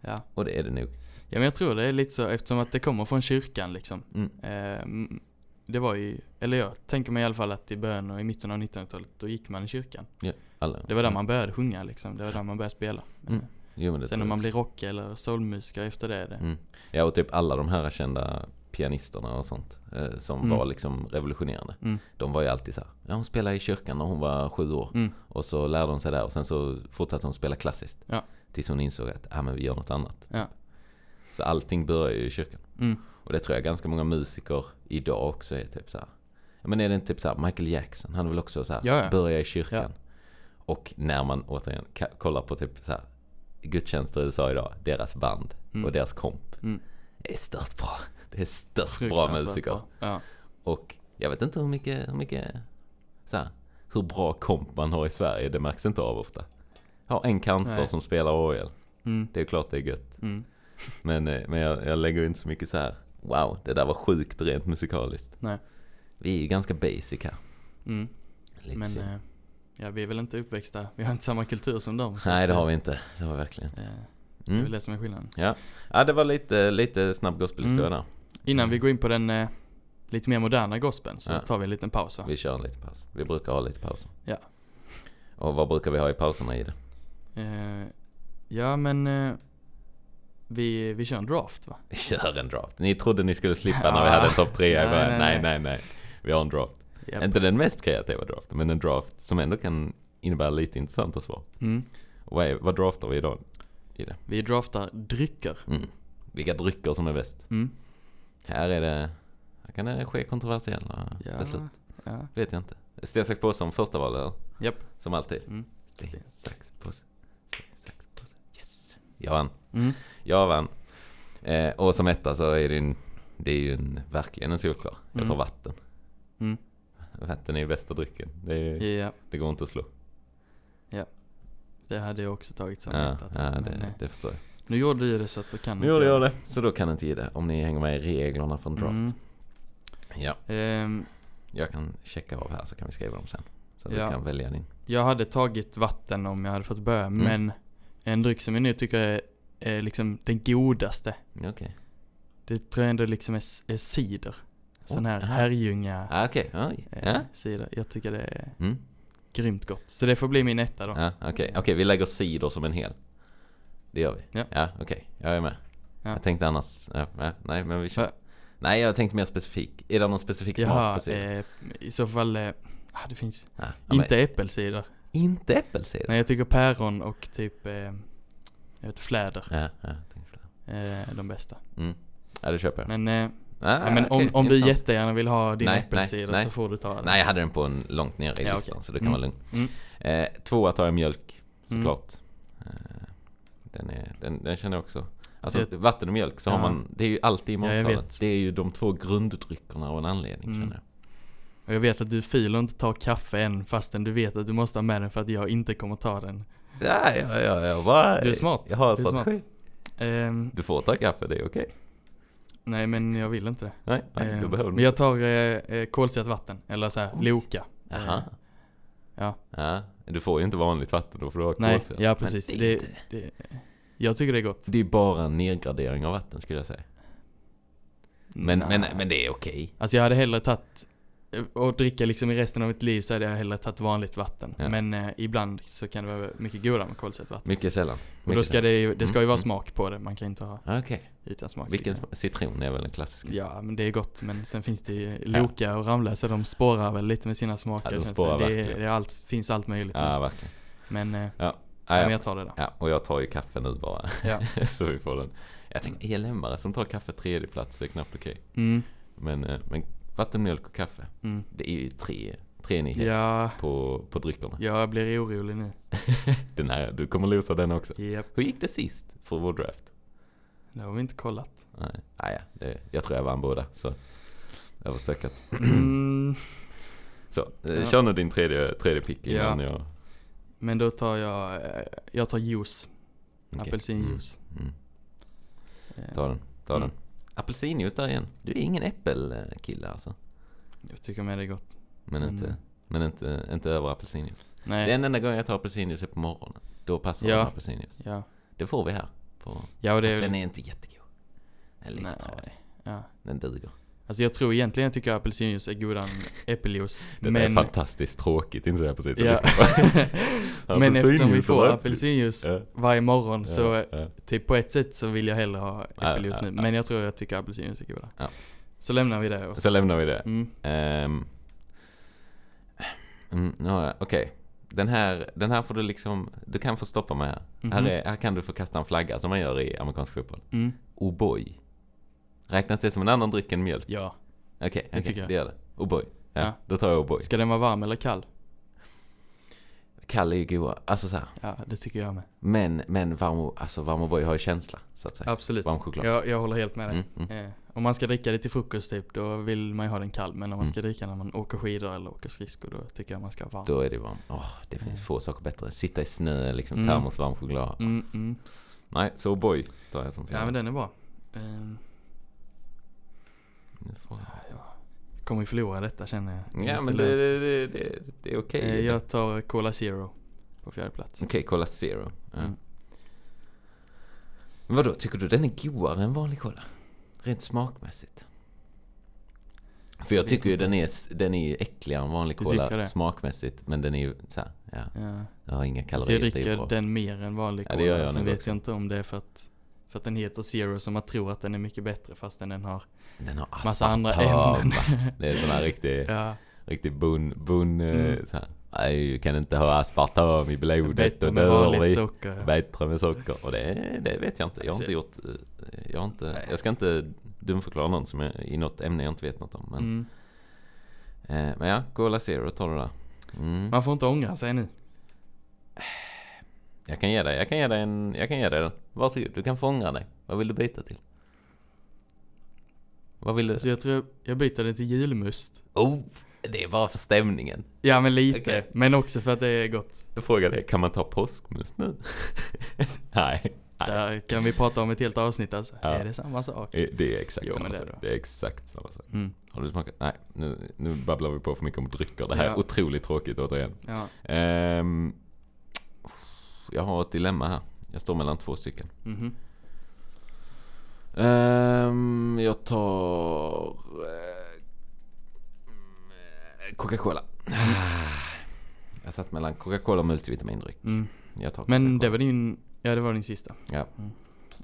Ja. Och det är det nog. ja men jag tror det är lite så eftersom att det kommer från kyrkan liksom. Mm. Eh, det var ju, eller jag tänker mig i alla fall att i början och i mitten av 1900-talet då gick man i kyrkan. Alla. Det var där man började sjunga liksom. Det var där man började spela. Mm. Jo, men det Sen om man blir rock eller soulmusiker efter det. det. Mm. Ja, och typ alla de här kända pianisterna och sånt eh, som Mm. var liksom revolutionerande. Mm. De var ju alltid så här, ja hon spelade i kyrkan när hon var sju år. Mm. Och så lärde hon sig där och sen så fortsatte hon spela klassiskt. Ja. Tills hon insåg att, ja men vi gör något annat. Ja. Så allting börjar ju i kyrkan. Och det tror jag ganska många musiker idag också är typ så här. Men är det inte typ såhär Michael Jackson? Han är väl också såhär, Ja, ja. börja i kyrkan. Och när man återigen kollar på typ såhär gudstjänster i USA idag, deras band Mm. och deras komp. Mm. Det är stört bra. Det är stört bra musiker. Ja. Och jag vet inte hur mycket, hur mycket, så här, hur bra komp man har i Sverige, det märks inte av ofta. Jag har en kantor Nej. som spelar orgel, Mm. det är klart det är gött. Mm. Men, eh, men jag, jag lägger inte så mycket så här. Wow, det där var sjukt rent musikaliskt. Nej. Vi är ju ganska basic här. Mm. Lite Men eh, ja, vi är väl inte uppväxta, vi har inte samma kultur som dem. Nej, det har eh, vi inte. Det har vi verkligen. eh, Det är Mm. väl det som är skillnaden. Ja. ja, det var lite, lite snabb gospelhistoria Mm. där. Innan vi går in på den eh, lite mer moderna gospeln så Ja. tar vi en liten paus? Vi kör en liten paus. Vi brukar ha lite pauser. Ja. Och vad brukar vi ha i pauserna i det? Ja men vi, vi kör en draft va? Kör en draft. Ni trodde ni skulle slippa när vi hade en topp tre i Nej, början. nej, Nej, nej. nej. Vi har en draft. Japp. Inte den mest kreativa draften, men en draft som ändå kan innebära lite intressanta svar. Mm. Vad, är, vad draftar vi idag? Vi draftar drycker. Mm. Vilka drycker som är bäst? Mm. Här är det, här kan det ske kontroversiella Ja. beslut. Ja. Vet jag inte. Sten, sax, påse som första eller? Japp. Som alltid. Mm. Sten, sax, påse. Sten, sax, påse. Yes! Jag vann. Mm. Jag vann. Eh, och som etta så är det en, det är ju en, verkligen en solklar. Jag Mm. tar vatten. Mm. Vatten är ju bästa drycken. Det, är, Ja, det går inte att slå. det hade jag också tagit som Ja, etta. ja det, det förstår jag. Nu gjorde du det så att då kan Nu gjorde jag det, så då kan inte ge det. Om ni hänger med i reglerna för en draft. Mm. Ja, Ehm, jag kan checka av här så kan vi skriva dem sen. Så Ja. du kan välja din. jag hade tagit vatten om jag hade fått börja, Mm. men en dryck som jag nu tycker är, är liksom den godaste. Okej. Det tror jag ändå liksom är, är cider. Sån här aha. Herrljunga Ah, oj. eh, cider. Jag tycker det är Mm. grymt gott. Så det får bli min etta då. Ja, okej. Okej, vi lägger cider som en hel. Det gör vi. Ja. Ja, okej. Jag är med. Ja. Jag tänkte annars... Ja, nej, men vi kör. Va? Nej, jag tänkte mer specifik. Är det någon specifik smak Jaha, på cider? eh, i så fall, eh, ah, det finns Ja, ja, inte äppelcider. Inte äppelcider? Nej jag tycker päron och typ, eh, jag vet fläder, Ja, ja, jag tänkte det. eh, är de bästa. Mm. Ja, det köper jag. Men, eh, ja, ja, men om, okej, om du intressant. jättegärna vill ha din Nej, äppelcider nej, så får du ta den. Nej, jag hade den på en långt ner i Ja, listan, okej. så du kan Mm. vara lugn. Mm. Eh, tvåa tar jag mjölk, Mm. såklart. Eh, den, är, den, den känner jag också. Alltså Så vatten och mjölk så har Ja. man, det är ju alltid i Ja, jag matsalen. vet. det är ju de två grunddryckerna av en anledning Mm. känner jag. Och jag vet att du filar inte tar kaffe än fastän du vet att du måste ha med den för att jag inte kommer ta den. Ja, ja, ja, ja. Bara, Du är smart. Jag har en Du är smart. strategi. Ehm, Du får ta kaffe, det är okej. nej men jag vill inte det. Nej, nej du behöver men jag tar eh, eh, kolsyrat vatten, eller så här, Loka. Jaha. Eh, ja. Ja, du får ju inte vanligt vatten då för du har Nej, kolsyra. ja precis. Det, är Det, inte- det, jag tycker det är gott. det är bara en nedgradering av vatten skulle jag säga. Men, Nej. men, men det är okej. Alltså jag hade hellre tagit, eh, och dricka liksom i resten av mitt liv så hade jag hellre tagit vanligt vatten. Ja. Men eh, ibland så kan det vara mycket godare med kolsyrat vatten. Mycket sällan. Och då Mycket ska det ju, det ska ju Mm, vara mm. smak på det, man kan inte ha sällan. Okej. utan smak. Vilken smak? Citron är väl en klassisk? Ja, men det är gott. Men sen finns det ju Loka och Ramlösa, de spårar väl lite med sina smaker. Ja, de det. spårar det, verkligen. det är allt, finns allt möjligt. Ja, verkligen. Men, eh, Ja. ja, Ja, men ja. jag tar det då. ja, och jag tar ju kaffe nu bara. Ja. så vi får den. Jag tänkte ELM-are som tar kaffe tredje plats är knappt okej. Mm, Men, eh, men vatten, mjölk och kaffe. mm. Det är ju tre, treenighet Ja, på, på dryckerna. jag blir orolig nu. Den här, du kommer losa den också. Japp, Hur gick det sist för vår draft? det har vi inte kollat. Nej, ah, ja, det, jag tror jag vann båda. Så överstökat. Mm, Så, eh, Ja. kör nu din tredje, tredje pick innan jag... men då tar jag, eh, jag tar juice. Okej. Apelsinjuice. Mm, mm. Eh, Ta den, ta Mm. den. Apelsinjuice där igen. Du är ingen äppelkille alltså. Jag tycker med det är gott. Men Mm. inte, men inte, inte över apelsinjuice. Nej, Den enda gången jag tar apelsinjuice är på morgonen. Då passar Ja. apelsinjuice. ja. Det får vi här. På, Ja, och det fast är den är inte jättegod. Den är lite nej. tradig. Ja. Den duger. Alltså jag tror egentligen jag tycker apelsinjuice är godare än äppeljuice. Det men, är fantastiskt tråkigt insåg jag precis. Ja. men eftersom vi får apelsinjuice Ja. varje morgon så Ja, ja. typ på ett sätt så vill jag hellre ha Ja, äppeljuice ja, nu. ja. Men jag tror jag tycker apelsinjuice är godare. Ja. Så lämnar vi det. Och så. Lämnar vi det. Mm. Ehm, mm, ja, Okej. Den här, den här får du liksom, du kan få stoppa mig här. Mhm. här, är, här kan du få kasta en flagga som man gör i amerikansk fotboll. Mm. O'boy. Räknas det som en annan dryck än mjölk? Ja, Okej, Det okej, tycker jag. det gör det. O'boy. Ja, Ja. då tar jag O'boy. Ska den vara varm eller kall? Kall är ju goda. Alltså så här. Ja, det tycker jag med. Men, men varm, alltså, varm O'boy har ju känsla, så att säga. Absolut. Varm choklad. Jag, jag håller helt med dig. Mm, mm. Eh, om man ska dricka det till frukost typ, då vill man ju ha den kall. Men om man Mm. ska dricka när man åker skidor eller åker skridskor, då tycker jag man ska ha varm. Då är det varm. Åh, det finns Mm. få saker bättre. Sitta i snö, liksom Mm. termos, varm choklad. Mm, mm. Nej, så O'boy tar jag som fjärde. Ja men den är bra. Ehm, Nu får jag- jag kommer ju förlora detta känner jag. Ja men lönt. det, det, det, det är okej. Eh, jag tar Cola Zero på fjärde plats. Okej, kolla Zero. Ja. Mm. Vadå, tycker du den är godare än vanlig cola? Rent smakmässigt? För jag tycker ju den är, den är ju äckligare än vanlig cola det? smakmässigt. Men den är ju så här, ja, Ja. jag har inga Så kalorier. jag det är dricker den mer än vanlig Ja, Cola. det gör jag Sen vet också. jag inte om det är för att, för att den heter Zero så man tror att den är mycket bättre fastän den har Den har massa andra ämnen. Det är sån här riktig, ja, riktig bun, bun eh, Mm. så här. Nej, kan inte ha aspartam i blodet bättre och dör vi. socker. Bättre med socker. Och det, det vet jag inte. Jag har inte gjort... eh, Jag, har inte, Nej. jag ska inte dumförklara någon som är i något ämne jag inte vet något om. Men, Mm. eh, men ja, Cola Zero tar du där. Mm. Man får inte ångra sig nu. Jag kan ge dig, jag kan ge dig en, jag kan ge dig den. Varsågod, du kan få ångra dig. Vad vill du byta till? Vad vill du? Så jag tror jag, jag byter det till julmust. Oh, det är bara för stämningen. Ja men lite, Okej. men också för att det är gott. Jag frågar dig, kan man ta påskmust nu? Nej. Där kan vi prata om ett helt avsnitt alltså. Ja. Är det samma sak? Eh, Det är exakt Jo, samma det sak. det. Det är exakt samma sak. Mm. Har du smakat? Nej, nu, nu babblar vi på för mycket om drycker. Det här Ja. är otroligt tråkigt återigen. Ja. Ehm, jag har ett dilemma här. Jag står mellan två stycken. Mhm. Ehm, jag tar... eh, Coca-Cola. Jag satt mellan Coca-Cola och multivitamindryck. Mm. Men det var din, ja det var din sista. Ja. Mm.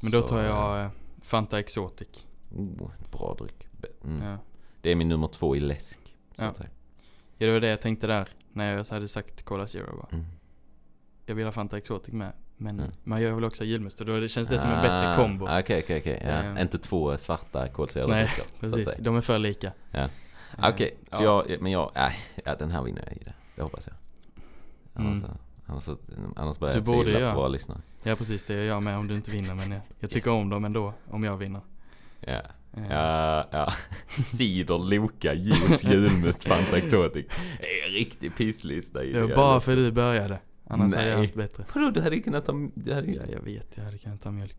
Men då Så, tar jag eh, Fanta Exotic. Oh, bra dryck. Mm. Ja. Det är min nummer två i läsk. Ja. ja det var det jag tänkte där. När jag hade sagt Cola Zero bara. Mm. Jag vill ha Fanta Exotic med. Men Mm. man gör väl också julmust och då känns det som en bättre Ah, kombo. Okej, okej, okej. Ja. Ehm. Inte två svarta kolsyrade Nej, drycker. att Precis, de är för lika. Ja. Eh, Okej, så ja. jag, men jag, äh, ja den här vinner jag i det. Det hoppas jag. Annars, Mm. annars, så- annars börjar Du jag borde tvivla göra. på våra lyssnare. Ja precis, det gör jag med om du inte vinner men jag, jag tycker Yes. om dem ändå om jag vinner. Ja, Eh, ja, ja. Cider, Loka, juice, julmust, Fanta Exotic. Det är en riktig pisslista i Det var bara för du började. Annars hade jag Nej. haft bättre. Vadå, du hade ju kunnat ta... Du hade ju, Ja jag vet, jag hade kunnat ta mjölk.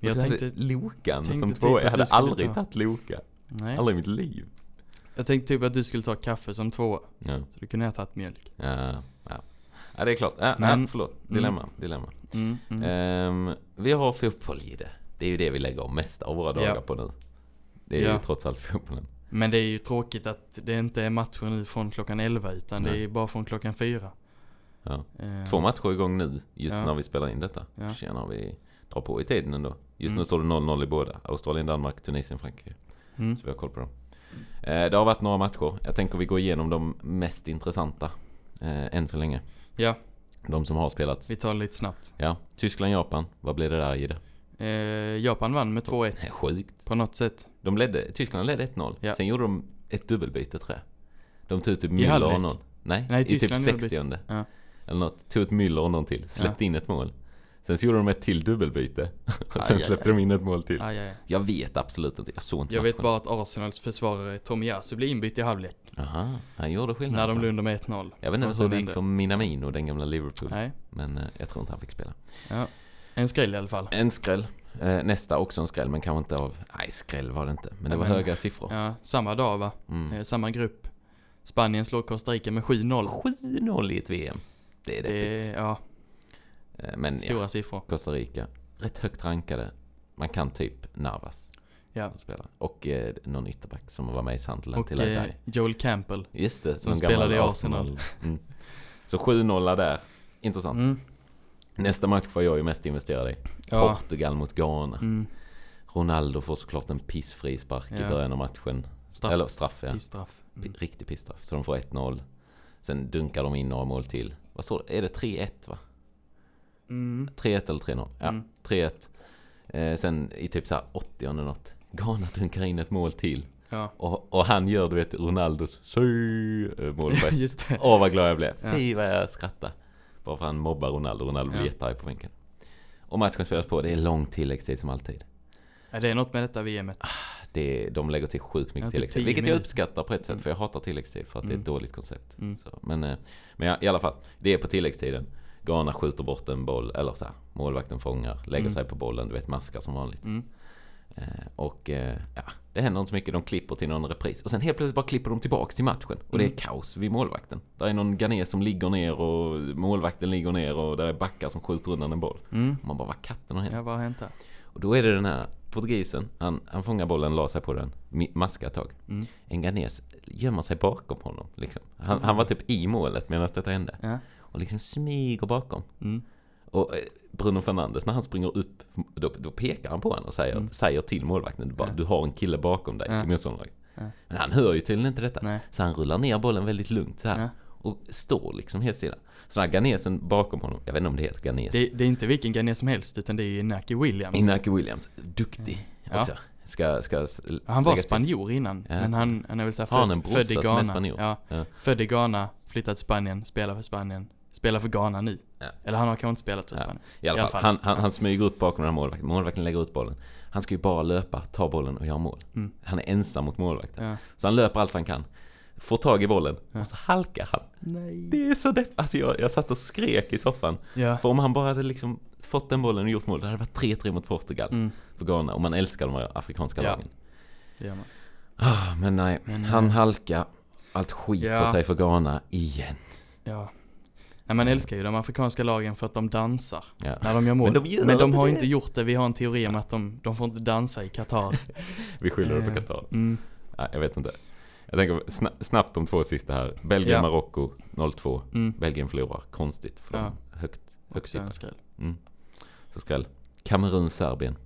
Men jag du tänkte, hade Lokan tänkte som typ två. att Jag hade aldrig ta- tagit Loka. nej. Aldrig i mitt liv. Jag tänkte typ att du skulle ta kaffe som tvåa. Ja, Så du kunde ha tagit mjölk. ja, ja. ja det är klart. Ja, Men- ja, förlåt. Dilemma, dilemma. Mm, mm. Ehm, vi har fotboll i det. Det är ju det vi lägger mest av våra dagar Ja. på nu. Det är ju Ja. trots allt fotbollen. Men det är ju tråkigt att det inte är matcher nu från klockan 11 utan det Nej. är bara från klockan 4. Ja. Eh, Två matcher igång nu, just Ja. när vi spelar in detta. Ja. Tjena, vi drar på i tiden ändå. Just nu Mm. står det 0-0 i båda. Australien, Danmark, Tunisien, Frankrike. Mm. Så vi har koll på dem. Eh, det har varit några matcher. Jag tänker vi går igenom de mest intressanta. Eh, än så länge. Ja, De som har spelats. vi tar det lite snabbt. Ja, Tyskland, Japan. Vad blev det där i det? Eh, Japan vann med 2-1 Det är sjukt. på något sätt. De ledde, Tyskland ledde 1-0. Ja. Sen gjorde de ett dubbelbyte tror jag. De tog typ Müller och någon. Nej, Nej, i typ Tyskland gjorde 60 Ja. Eller något. Tog ut Müller och någon till. Släppte in ett mål. Sen så gjorde de ett till dubbelbyte. Och Aj, sen aj, släppte aj. de in ett mål till. Ja, ja. Jag vet absolut inte. Jag såg inte Jag vet matchen. bara att Arsenals försvarare Tomiyasu blev inbytt i halvlek. Aha, han gjorde skillnad. När de låg under med 1-0. Jag vet inte hur det gick för Minamino, den gamla Liverpool. Nej, Men eh, jag tror inte han fick spela. ja. En skräll i alla fall. En skräll. Eh, nästa också en skräll, men kanske inte av... Nej, skräll var det inte. Men det Ja, var men- höga siffror. Ja, samma dag va? Mm. Eh, samma grupp. Spanien slår Costa Rica med 7-0. 7-0 i ett VM. Det är Det deppigt. är, ja, Eh, Men stora ja, siffror. Costa Rica. Rätt högt rankade. Man kan typ Navas Ja. spelar. Och eh, någon ytterback som var med i Sunderland till eh. Joel Campbell. Just det, som spelade i Arsenal. Mm. Så 7-0 där. Intressant. Mm. Nästa match var jag ju mest investerad i. Ja. Portugal mot Ghana. Mm. Ronaldo får såklart en pissfri spark i Ja. början av matchen. Straff. Eller straff ja. I straff. P- Mm. Riktig pissstraff. Så de får 1-0. Sen dunkar de in några mål till. Vad står det? Är det 3-1 va? Mm. 3-1 eller 3-0? Ja, Mm. 3-1. Eh, sen i typ så här 80 eller något. Ghana dunkar in ett mål till. Ja, Och, och han gör du vet Ronaldos eh, det. Åh vad glad jag blev. Ja. Fy vad jag skrattade. Bara för han mobbar Ronaldo. Ronaldo blir Ja. jättearg på bänken. Och matchen spelas på. Det är lång tilläggstid som alltid. Ja, det är något med detta VMet. Det, de lägger till sjukt mycket Ja, typ tilläggstid. Vilket jag uppskattar på ett sätt. Mm. För jag hatar tilläggstid. För att det är Mm. ett dåligt koncept. Mm. Så, men eh, men ja, i alla fall. Det är på tilläggstiden. Ghana skjuter bort en boll. Eller så här, målvakten fångar. Lägger Mm. sig på bollen. Du vet maskar som vanligt. Mm. Eh, och eh, ja, det händer inte så mycket. De klipper till någon repris. Och sen helt plötsligt bara klipper de tillbaks till matchen. Och det är Mm. kaos vid målvakten. Där är någon ghanes som ligger ner och målvakten ligger ner och där är backar som skjuter undan en boll. Mm. Man bara, vad katten har hänt? Ja, vad har hänt där? Och då är det den här portugisen. Han, han fångar bollen, la sig på den, maskar ett tag. Mm. En ghanes gömmer sig bakom honom. Liksom. Han, han var typ i målet medan detta hände. Ja. Och liksom smyger bakom. Mm. Och eh, Bruno Fernandes när han springer upp, då, då pekar han på honom och säger, Mm. säger till målvakten du, bara, Ja. du har en kille bakom dig Ja. i motståndarlaget. Ja. Men han hör ju tydligen inte detta. Nej. Så han rullar ner bollen väldigt lugnt så här. Ja. Och står liksom helt stilla. Så den här ghanesen bakom honom, jag vet inte om det heter ghanes. Det, det är inte vilken Ghanese som helst, utan det är Inaki Williams. Inaki Williams, duktig Ja. också. Ska, ska s- Han var till. spanjor innan, Ja, men han, han är väl såhär född, född i Ghana. Ja, Ja. född i Ghana, flyttat till Spanien, spelar för Spanien, spelar för Ghana nu. Ja. Eller han har kanske inte spelat för Ja. Spanien. I alla I alla fall, fall. Han, han, han smyger upp bakom den här målvakten. Målvakten lägger ut bollen. Han ska ju bara löpa, ta bollen och göra mål. Mm. Han är ensam mot målvakten. Ja. Så han löper allt han kan. Får tag i bollen Ja. och så halkar han. Nej. Det är så depp... Alltså jag, jag satt och skrek i soffan. Ja. För om han bara hade liksom fått den bollen och gjort mål, det hade varit 3-3 mot Portugal. Mm. För Ghana. Och man älskar de här afrikanska Ja. lagen. Gör man. Ah, men nej, Men, han eh, halkar. Allt skiter ja. sig för Ghana igen. Ja. Nej, man älskar ju de afrikanska lagen för att de dansar Ja. när de gör mål. Men de gör Men de har det. inte gjort det. Vi har en teori om att de, de får inte dansa i Qatar. Vi skyller det på Eh, Qatar. Mm. Nej, jag vet inte. Jag tänker sna- snabbt de två sista här. Belgien-Marocko 0-2. Mm. Belgien förlorar. Konstigt. För Ja. högt, högt skräll. Mm. Så skräll. Kamerun-Serbien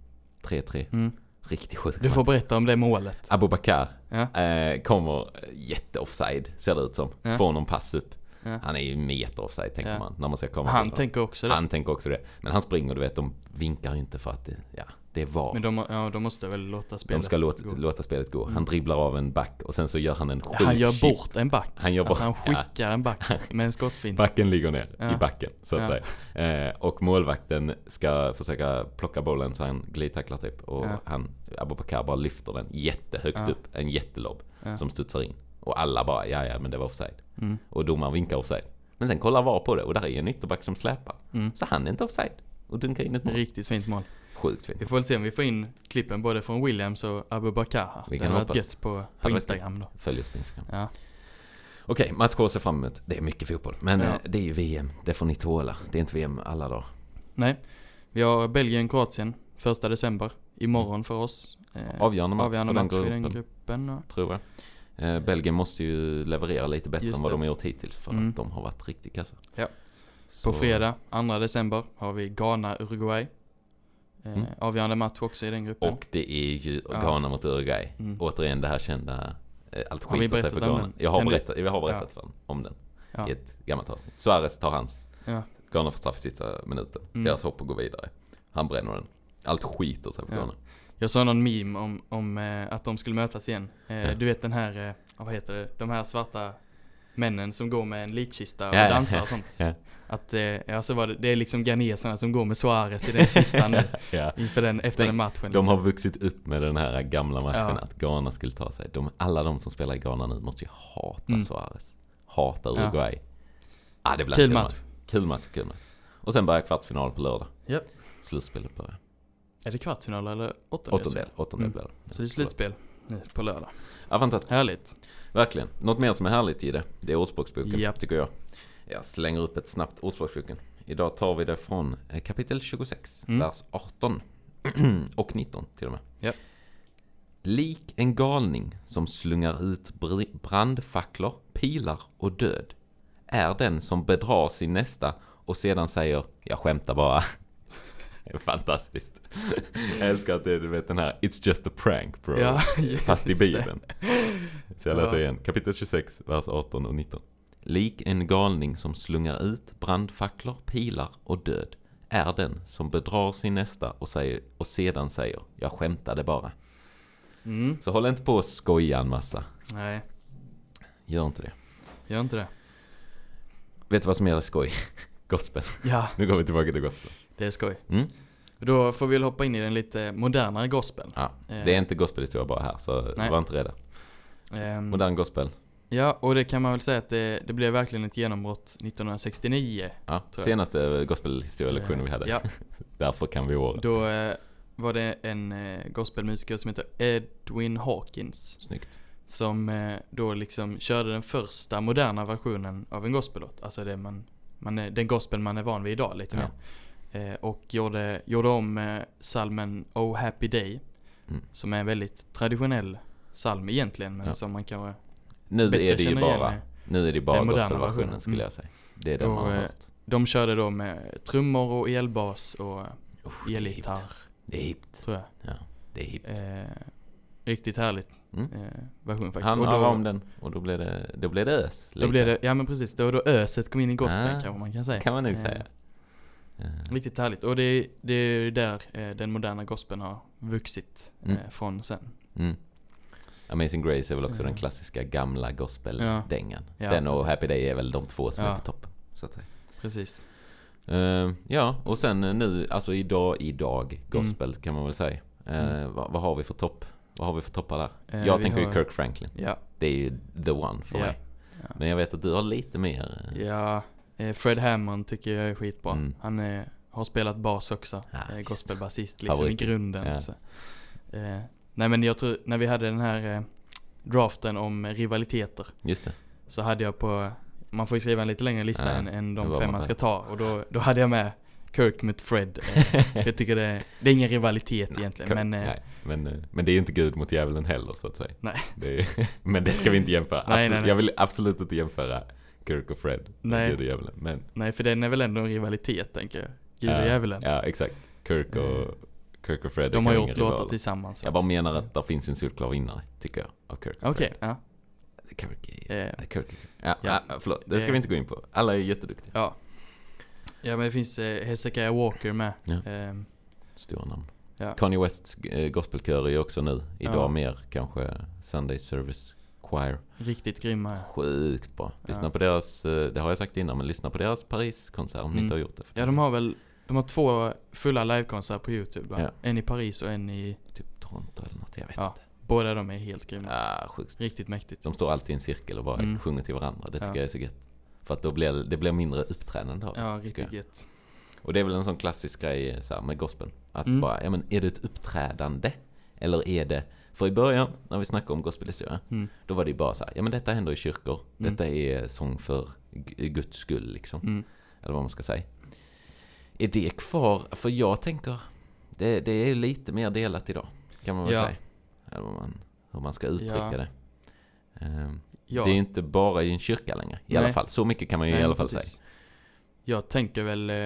3-3. Mm. Riktigt sjuk Du får berätta om det målet. Abubakar Ja. eh, kommer jätte-offside, ser det ut som. Ja. Får någon pass upp. Ja. Han är ju meter offside tänker Ja. man, när man ska komma Han tänker också det. Han tänker också det. Men han springer, du vet, de vinkar inte för att det, ja, det är VAR. Men de, ja, de måste väl låta spelet De ska låta, gå. låta spelet gå. Han Mm. dribblar av en back och sen så gör han en sjuk Han gör chip. bort en back. Han gör bort, Alltså han ja, skickar en back med en skottfint. backen ligger ner Ja. i backen så att Ja. säga. Eh, och målvakten ska försöka plocka bollen så han glidtacklar typ. Och Ja. han, Abubakar bara lyfter den jättehögt Ja. upp, en jättelobb Ja. som studsar in. Och alla bara, ja ja men det var offside. Mm. Och domaren vinkar offside. Men sen kollar VAR på det och där är en ytterback som släpar. Mm. Så han är inte offside. Och dunkar in ett mål. Riktigt fint mål. Sjukt fint. Vi får väl se om vi får in klippen både från Williams och Abubakar. Vi Det kan varit hoppas. gött på, på Instagram då. Följ oss på Instagram. Ja. Okej, matcher att se fram emot. Det är mycket fotboll. Men Ja. eh, det är ju VM. Det får ni tåla. Det är inte VM alla dagar. Nej. Vi har Belgien-Kroatien första december. Imorgon för oss. Eh, Avgörande match avgörande för match den i den gruppen. gruppen. tror jag. Eh, Belgien måste ju leverera lite bättre än vad det. de har gjort hittills för Mm. att de har varit riktigt kassa. Ja. Så- På fredag, 2 december, har vi Ghana-Uruguay. Eh, Mm. Avgörande match också i den gruppen. Och det är ju Ja. Ghana mot Uruguay. Mm. Återigen det här kända, eh, allt skiter sig för Ghana. Jag har berättat, jag har berättat för om den ja. i ett gammalt avsnitt. Suarez tar hans. Ja. Ghana får straff i sista minuten. Mm. Deras hopp att gå vidare. Han bränner den. Allt skiter sig för Ja. Ghana. Jag såg någon meme om, om eh, att de skulle mötas igen. Eh, Ja. Du vet den här, eh, vad heter det, de här svarta männen som går med en likkista och Ja, dansar och sånt. Ja. Att, eh, ja så var det, det är liksom ghaneserna som går med Suarez i den kistan nu, Ja. inför den, efter Den- den matchen. De liksom. har vuxit upp med den här gamla matchen att Ghana skulle ta sig. De, alla de som spelar i Ghana nu måste ju hata Mm. Suarez. Hata Ja. Uruguay. Ah, det blir Kul kul match. Kul match, kul match. Och sen börjar kvartsfinal på lördag. Japp. Slutspelet börjar. Är det kvartsfinal eller åttondel? Åttondel, åttondel Mm. blir det. Så det är slutspel nu på lördag. Ja, fantastiskt. Härligt. Verkligen. Något mer som är härligt i det, det är Ordspråksboken, Japp. tycker jag. Jag slänger upp ett snabbt Ordspråksboken. Idag tar vi det från eh, kapitel 26, Mm. vers 18 och 19 till och med. Japp. Lik en galning som slungar ut br- brandfacklor, pilar och död är den som bedrar sin nästa och sedan säger jag skämtar bara. Fantastiskt. Jag älskar att det är du vet den här It's just a prank bro. Ja, Fast i. Bibeln. Så jag läser Ja. igen. Kapitel 26, vers 18 och 19. Lik en galning som slungar ut brandfacklor, pilar och död är den som bedrar sin nästa och, säger, och sedan säger jag skämtade bara. Mm. Så håll inte på och skoja en massa. Nej, Gör inte det. gör inte det. Vet du vad som är skoj? Gospel. Ja, Nu går vi tillbaka till gospel. Det är skoj. Mm? Då får vi väl hoppa in i den lite modernare gospeln. Ja, Eh, det är inte gospelhistoria bara här, så Nej. var inte rädda. ehm, Modern gospel. Ja, och det kan man väl säga att det, det blev verkligen ett genombrott 1969. Ja, senaste gospelhistorielektionen vi hade. Ja, Därför kan vi året. då eh, var det en eh, gospelmusiker som heter Edwin Hawkins. Snyggt. Som då liksom körde den första moderna versionen av en gospellåt. Alltså det man, man är, den gospel man är van vid idag lite Ja. mer. Eh, och gjorde, gjorde om eh, salmen Oh Happy Day. Mm. Som är en väldigt traditionell psalm egentligen. Men Ja. som man kan Nu är det ju bara, eh, nu är det bara den moderna gospelversionen versionen. skulle Mm. jag säga. Det är den Och, man har eh, hört. De körde då med trummor och elbas och hippt. elgitarr, Det är hippt. tror jag. Ja, det är hippt. Eh, riktigt härligt Mm. eh, version faktiskt. Han då, om den och då blev det, då blev det ös. då lite. blev det, ja men precis, då, då öset kom in i gospeln Ah, kanske man kan säga. kan man nog Eh, säga. Eh, Riktigt härligt. Och det, det är ju där eh, den moderna gospeln har vuxit eh, Mm. från sen. Mm. Amazing Grace är väl också Ja. den klassiska gamla gospel-dängan. Ja, den och precis. Happy Day är väl de två som Ja. är på toppen. Så att säga. Precis. Eh, ja, och sen eh, nu, alltså idag, idag, gospel Mm. kan man väl säga. Eh, vad, vad har vi för topp? Vad har vi för toppar där? Eh, jag tänker ju har- Kirk Franklin. Ja. Det är ju the one för Ja. mig. Ja. Men jag vet att du har lite mer. eh, Ja, eh, Fred Hammond tycker jag är skitbra. Mm. Han är, har spelat bas också. Ja, eh, visst. gospelbasist liksom Favorit. i grunden. Ja. Så. Eh, nej men jag tror, när vi hade den här eh, draften om rivaliteter. Så hade jag på, man får ju skriva en lite längre lista Ja, än, än de fem man ska ta. Och då, då hade jag med Kirk mot Fred. Eh, för jag tycker det, det är ingen rivalitet egentligen. Kirk- men, eh, nej, men, eh, men det är ju inte Gud mot djävulen heller så att säga. Nej. Det är, men det ska vi inte jämföra. Nej, Absolut, nej, nej. Jag vill absolut inte jämföra Kirk och Fred Nej. Gud och djävulen. Men, nej för den är väl ändå en rivalitet tänker jag. Gud och ja, djävulen. Ja, exakt. Kirk och, Eh, Kirk och Fred De har gjort låtar tillsammans. Jag bara menar att det finns en solklar vinnare, tycker jag, av Kirk och Okej, Fred. ja. Kirk är... Eh, Kirk. Ja, Ja. förlåt. Det ska vi inte gå in på. Alla är jätteduktiga. Ja. Ja men det finns eh, Hezekiah Walker med. Ja. Ehm, Stora namn. Ja. Kanye Wests eh, gospelkör är ju också nu. Idag Ja. mer kanske Sunday Service Choir. riktigt grymma. Sjukt bra. Lyssna Ja. på deras, eh, det har jag sagt innan, men lyssna på deras Paris-konsert om ni Mm. inte har gjort det. Ja de har väl, de har två fulla livekonserter på youtube? Ja. En i Paris och en i, Typ Toronto eller något, jag vet Ja. inte. båda de är helt grymma. Ah, sjukt. Riktigt mäktigt. De står alltid i en cirkel och bara Mm. sjunger till varandra. Det tycker Ja. jag är så gött. För att då blir det blir mindre uppträdande av Ja, riktigt gött. Och det är väl en sån klassisk grej eh, så här, med gospeln. Att Mm. bara, ja men är det ett uppträdande? Eller är det, för i början när vi snackade om gospelhistoria, Mm. då var det ju bara så här, ja men detta händer i kyrkor. Mm. Detta är sång för Guds skull liksom. Mm. Eller vad man ska säga. Är det kvar? För jag tänker, det, det är lite mer delat idag. Kan man väl Ja. säga. Eller vad man, hur man ska uttrycka Ja. det. Ehm, Ja. Det är inte bara i en kyrka längre. I Nej. alla fall. Så mycket kan man ju Nej, i alla fall precis. säga. Jag tänker väl, eh,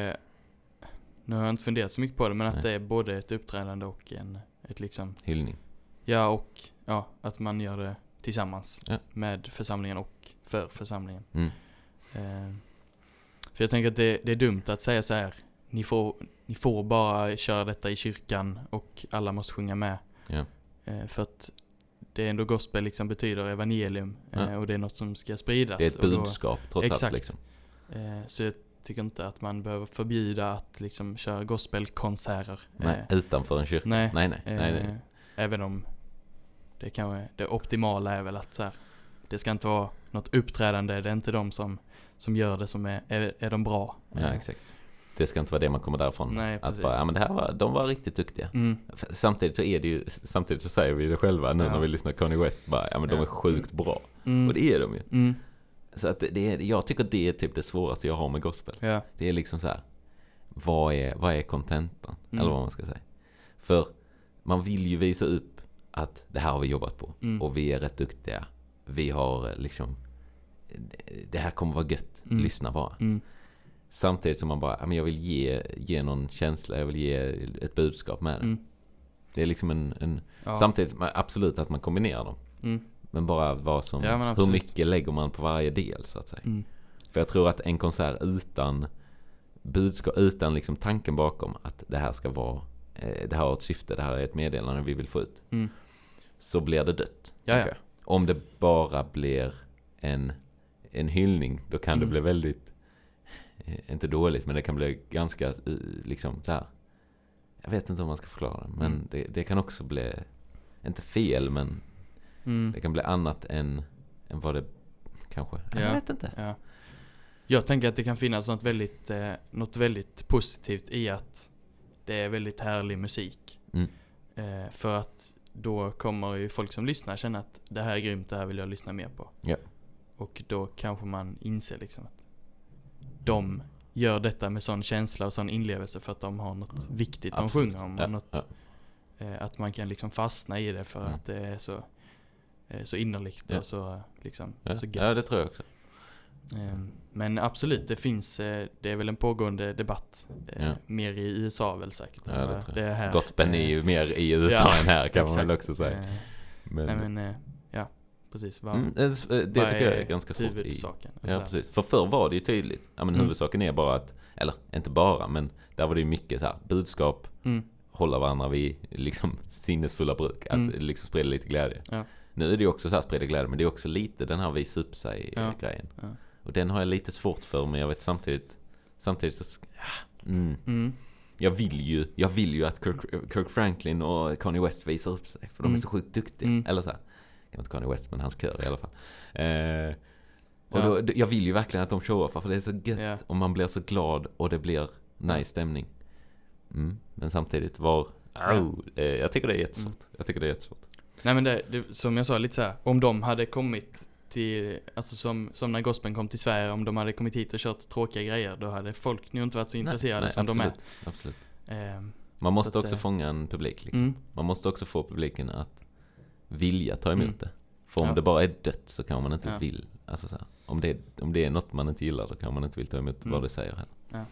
nu har jag inte funderat så mycket på det, men att Nej. det är både ett uppträdande och en, ett liksom, Hyllning. Ja och, ja, att man gör det tillsammans Ja. med församlingen och för församlingen. Mm. Eh, för jag tänker att det, det är dumt att säga så här. Ni får, ni får bara köra detta i kyrkan och alla måste sjunga med. Ja. Eh, för att det är ändå gospel liksom betyder evangelium eh, Ja. och det är något som ska spridas. Det är ett och då- budskap trots allt liksom. Eh, så jag tycker inte att man behöver förbjuda att liksom köra gospelkonserter. Nej, Eh, utanför en kyrka. nej, nej, nej. nej, eh, nej. Även om det kanske, det optimala är väl att så här, det ska inte vara något uppträdande, det är inte de som, som gör det som är, är, är de bra. Ja, Eh, exakt. Det ska inte vara det man kommer därifrån. Nej, att precis. bara, ja men det här var, de var riktigt duktiga. Mm, Samtidigt så är det ju, samtidigt så säger vi det själva nu Ja. när vi lyssnar på Kanye West. Bara, ja men de är sjukt bra. mm, Och det är de ju. mm, Så att det, är, jag tycker det är typ det svåraste jag har med gospel. ja, Det är liksom så här. Vad är, vad är kontentan? Mm. Eller vad man ska säga. För man vill ju visa upp att det här har vi jobbat på. Mm. Och vi är rätt duktiga. Vi har liksom, det här kommer vara gött. Mm. Lyssna bara. mm, Samtidigt som man bara, jag vill ge, ge någon känsla, jag vill ge ett budskap med det. mm, Det är liksom en, en ja, samtidigt, som- absolut att man kombinerar dem. mm, Men bara vad som, Ja, hur mycket lägger man på varje del så att säga. mm, För jag tror att en konsert utan budskap, utan liksom tanken bakom att det här ska vara, eh, det här har ett syfte, det här är ett meddelande vi vill få ut. mm, så blir det dött. Ja, ja. tänker jag. Om det bara blir en, en hyllning, då kan Mm. det bli väldigt, eh, inte dåligt, men det kan bli ganska, eh, liksom så här. Jag vet inte hur man ska förklara det, men Mm. det, det kan också bli, inte fel, men Mm. det kan bli annat än, än vad det kanske, jag Ja. vet inte. Ja. Jag tänker att det kan finnas något väldigt, eh, något väldigt positivt i att det är väldigt härlig musik. Mm. Eh, för att då kommer ju folk som lyssnar känna att det här är grymt, det här vill jag lyssna mer på. Ja. Och då kanske man inser liksom att de gör detta med sån känsla och sån inlevelse för att de har något viktigt de Absolut. sjunger om. Ja, Och något, ja. eh, att man kan liksom fastna i det för Mm. att det är så, eh, så innerligt och så, liksom, så gött. ja, det tror jag också. Ehm, Men absolut, det finns, eh, det är väl en pågående debatt. eh, Ja. Mer i USA väl säkert. Ja, det tror jag. Gospeln är Eh, ju mer i USA ja, än här kan man väl också säga. eh, Men, Nej men, eh, ja, precis. Vad, mm, det, det tycker jag är ganska svårt i, huvudsaken? Så Ja, här. precis. För förr var det ju tydligt. Ja, men Mm. huvudsaken är bara att, eller inte bara, men där var det ju mycket så här budskap, Mm, hålla varandra vid liksom sinnesfulla bruk, att Mm. liksom sprida lite glädje. Ja. Nu är det ju också så här sprida glädje, men det är också lite den här visa upp sig Ja. Och den har jag lite svårt för, men jag vet samtidigt, samtidigt så, ja, mm, mm, jag vill ju, jag vill ju att Kirk, Kirk Franklin och Kanye West visar upp sig, för de är Mm. så sjukt duktiga. Mm. Eller så här, kanske inte Kanye West, men hans kör i alla fall. Eh, och Ja. då, jag vill ju verkligen att de showar för det är så gött Ja. och man blir så glad och det blir nice stämning. Mm. Men samtidigt var, oh, eh, jag tycker det är jättesvårt. Mm. Jag tycker det är jättesvårt. Nej men det, det, som jag sa lite så här, om de hade kommit till, alltså som, som när gospeln kom till Sverige, om de hade kommit hit och kört tråkiga grejer, då hade folk nog inte varit så intresserade Nej, som absolut, Absolut. de är. Ehm, Man måste Så att, också eh, fånga en publik. Liksom. mm, Man måste också få publiken att vilja ta emot Mm. det. För om Ja. det bara är dött så kan man inte Ja. vill. Alltså så här, om, det, om det är något man inte gillar då kan man inte vilja ta emot Mm. vad det säger heller.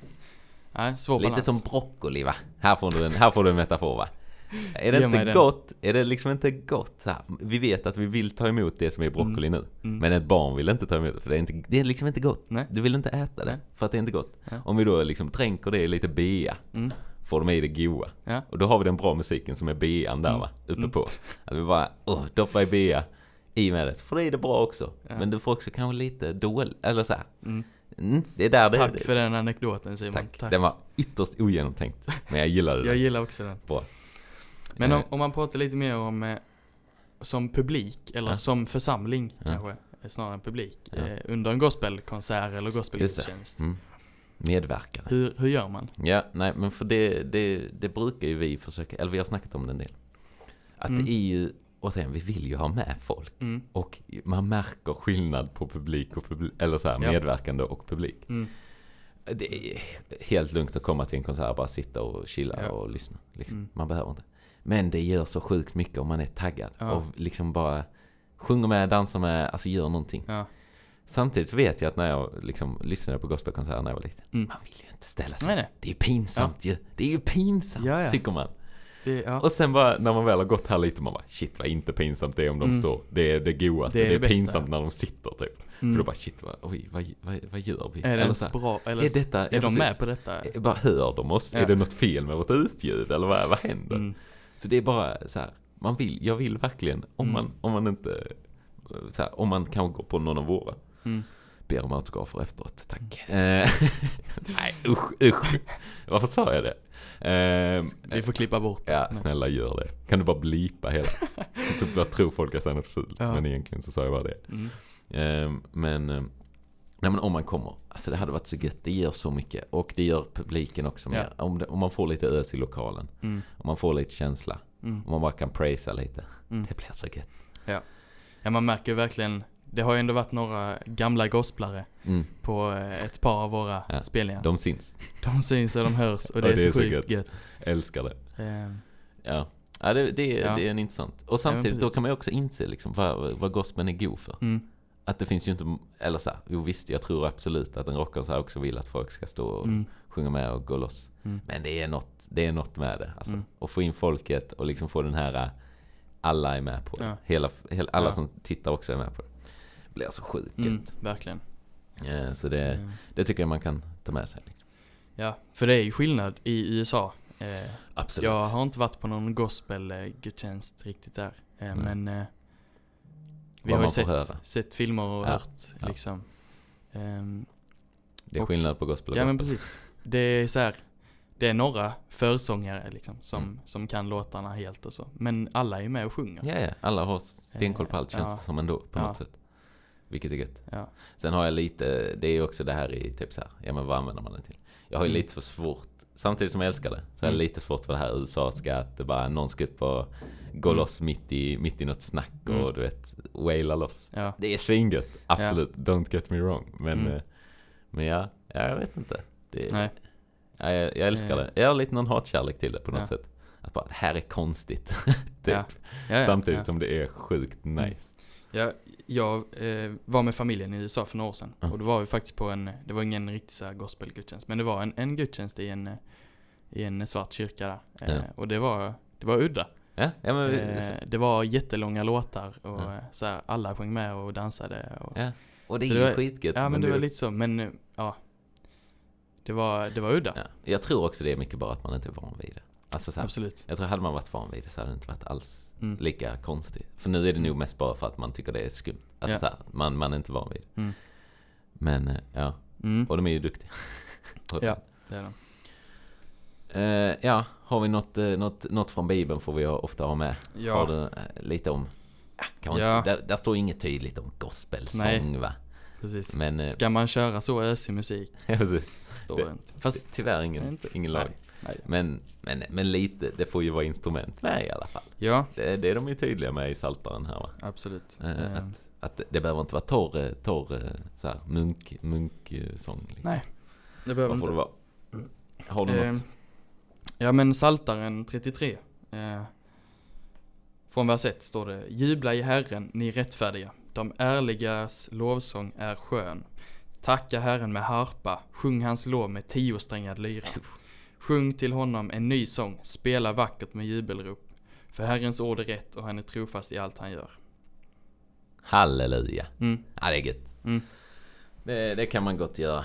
nej, svår Lite balans. som broccoli va? Här får du en, här får du en metafor va? Är det Ge inte den. gott? Är det liksom inte gott? Så här, vi vet att vi vill ta emot det som är broccoli nu. Mm. Men ett barn vill inte ta emot det för det är, inte, det är liksom inte gott. Nej. Du vill inte äta det för att det är inte gott. Ja. Om vi då liksom dränker det i lite bea, Mm. får de i det goa. Ja. Och då har vi den bra musiken som är bean där Mm. va, uppe Mm. på. Att vi bara, åh, doppa i bea, i med det. Så får du i det bra också. Ja. Men du får också kanske lite dåligt, eller så. Mm. Mm, det är där det Tack det, för den anekdoten Simon. Tack. Den var ytterst ogenomtänkt. Men jag gillade Jag den. gillar också den. Bra. Men om, Eh, om man pratar lite mer om eh, som publik, eller Ja. som församling Ja. kanske, eh, snarare än publik, Ja. eh, under en gospelkonsert eller gospelgudstjänst. Mm. Medverkare. Hur, hur gör man? Ja, nej men för det, det, det brukar ju vi försöka, eller vi har snackat om det en del. Att Mm. det är ju, och sen vi vill ju ha med folk. Mm. Och man märker skillnad på publik och publik, eller så här, medverkande och publik. Mm. Det är helt lugnt att komma till en konsert och bara sitta och chilla och lyssna. Liksom. Mm. Man behöver inte. Men det gör så sjukt mycket om man är taggad. Ja. Och liksom bara sjunger med, dansar med, alltså gör någonting. Ja. Samtidigt vet jag att när jag liksom lyssnade på gospelkonserter när jag var liten. Mm. Man vill ju inte ställa sig. Nej, nej. Det är ju pinsamt ju. Det är ju pinsamt, Ja, ja. tycker man. Det, ja. Och sen bara, när man väl har gått här lite, man bara shit vad inte pinsamt det är om de Mm. står. Det är det godaste. Det Det är är, det bästa. pinsamt när de sitter typ. Mm. För då bara shit, vad, oj, vad, vad, vad gör vi? är det Eller så bra? Eller är detta, är de precis. med på detta? Är- Bara hör de oss? Ja. Är det något fel med vårt utljud? Eller vad, vad händer? Mm. Så det är bara så här, man vill, jag vill verkligen, om, Mm. man, om man inte, så här, om man kanske går på någon av våra, Mm. ber om autografer efteråt, tack. Eh, nej usch, usch. Varför sa jag det? Eh, Vi får klippa bort det. Ja, snälla gör det. Kan du bara blipa hela? så bara tror folk att jag säger något fult, Ja. men egentligen så sa jag bara det. Mm. Ehm, men, ehm, nej men om man kommer, alltså det hade varit så gött, det gör så mycket. Och det gör publiken också med. Om, det, om man får lite ös i lokalen, Mm. om man får lite känsla, Mm. om man bara kan prisa lite. Mm. Det blir så gött. Ja, man märker ju verkligen, det har ju ändå varit några gamla gosplare Mm, på eh, ett par av våra Ja, spelningar. de syns. De syns och de hörs och det, Ja, är, så sjukt gött. Älskar det. Eh, Ja, ja det, det, är- Ja. det är en intressant. Och samtidigt, då precis. kan man ju också inse liksom vad, vad gospeln är god för. Att det finns ju inte, eller så här, jo visst, jag tror absolut att en rockare också vill att folk ska stå och Mm. sjunga med och gå loss. Mm. Men det är något, det är något med det. Alltså. Mm. Och få in folket och liksom få den här, äh, alla är med på det. Ja. Hela, hela, alla Ja. som tittar också är med på det. Det blir så sjukt Mm, verkligen. Eh, Så det, det tycker jag man kan ta med sig. liksom. Ja, för det är ju skillnad i USA Eh, Absolut. jag har inte varit på någon gospel-gudstjänst riktigt där. Eh, men eh, vi har ju sett, sett filmer och Ja, hört ja. liksom. Ehm, Det är och- skillnad på gospel och ja men gospel. precis. Det är så här. Det är några försångare liksom som, Mm. som kan låtarna helt och så. Men alla är med och sjunger. Ja, ja. Alla har stenkoll på allt Eh, känns ja. det som ändå på något sätt. Vilket är gött. Ja. Sen har jag lite, det är ju också det här i typ så här, ja men vad använder man det till? Jag har ju Mm. lite för svårt, samtidigt som jag älskar det, så har jag Mm. lite svårt för det här USA-ska, att det bara någon ska upp och gå Mm. loss mitt i, mitt i något snack och Mm. du vet, waila loss. Ja. Det är svingött, absolut, don't get me wrong. Men, Mm. eh, men ja, ja, jag vet inte. Det, Nej. ja, jag, jag älskar det. Jag har lite någon hatkärlek till det på något Ja. sätt. Att bara, det här är konstigt. typ. Ja. Ja, ja, Samtidigt ja. som det är sjukt nice. Jag, jag eh, var med familjen i USA för några år sedan. Ja. Och då var vi faktiskt på en, det var ingen riktig så här gospelgudstjänst. Men det var en, en gudstjänst i en, i en svart kyrka där. Eh, Ja. Och det var, det var udda. Ja, ja men Eh, det var jättelånga låtar och Ja. eh, så här, alla sjöng med och dansade. Och, ja. Och det är ju var- skitgött. ja men det du- var lite så, men eh, ja. Det var, det var udda. Ja. Jag tror också det är mycket bara att man inte är van vid det. Alltså så här, Absolut. jag tror hade man varit van vid det så hade det inte varit alls Mm. lika konstigt. För nu är det nog mest bara för att man tycker det är skumt. Alltså Ja. så här, man, man är inte van vid det. Mm. Men ja, Mm. och de är ju duktiga. Ja, det är de. Eh, ja, har vi något, eh, något, något från Bibeln får vi ofta ha med. Har Ja, du eh, lite om, kan Ja. inte, där, där står inget tydligt om gospelsång va? precis. Men, Ska man köra så ösig musik? ja, precis. Står Det- inte. Fast, Tyvärr ingen, inte- ingen lag. nej, nej. Men, men, men lite, det får ju vara instrument med i alla fall. Ja, Det, det är de ju tydliga med i Saltaren här va? absolut. Eh, Eh, att, att det behöver inte vara torr, torr så här, munk, munksång. Liksom. Nej, det behöver Vad får inte. det vara? Har du Eh, något? Ja men Saltaren 33. Eh, från vers 1 står det Jubla i Herren, ni rättfärdiga. De ärligas lovsång är skön. Tacka Herren med harpa, sjung hans lov med tiosträngad lyra. Sjung till honom en ny sång, spela vackert med jubelrop. För Herrens ord är rätt och han är trofast i allt han gör. Halleluja. Mm. Ja, det är gött. Mm. Det, det kan man gott göra.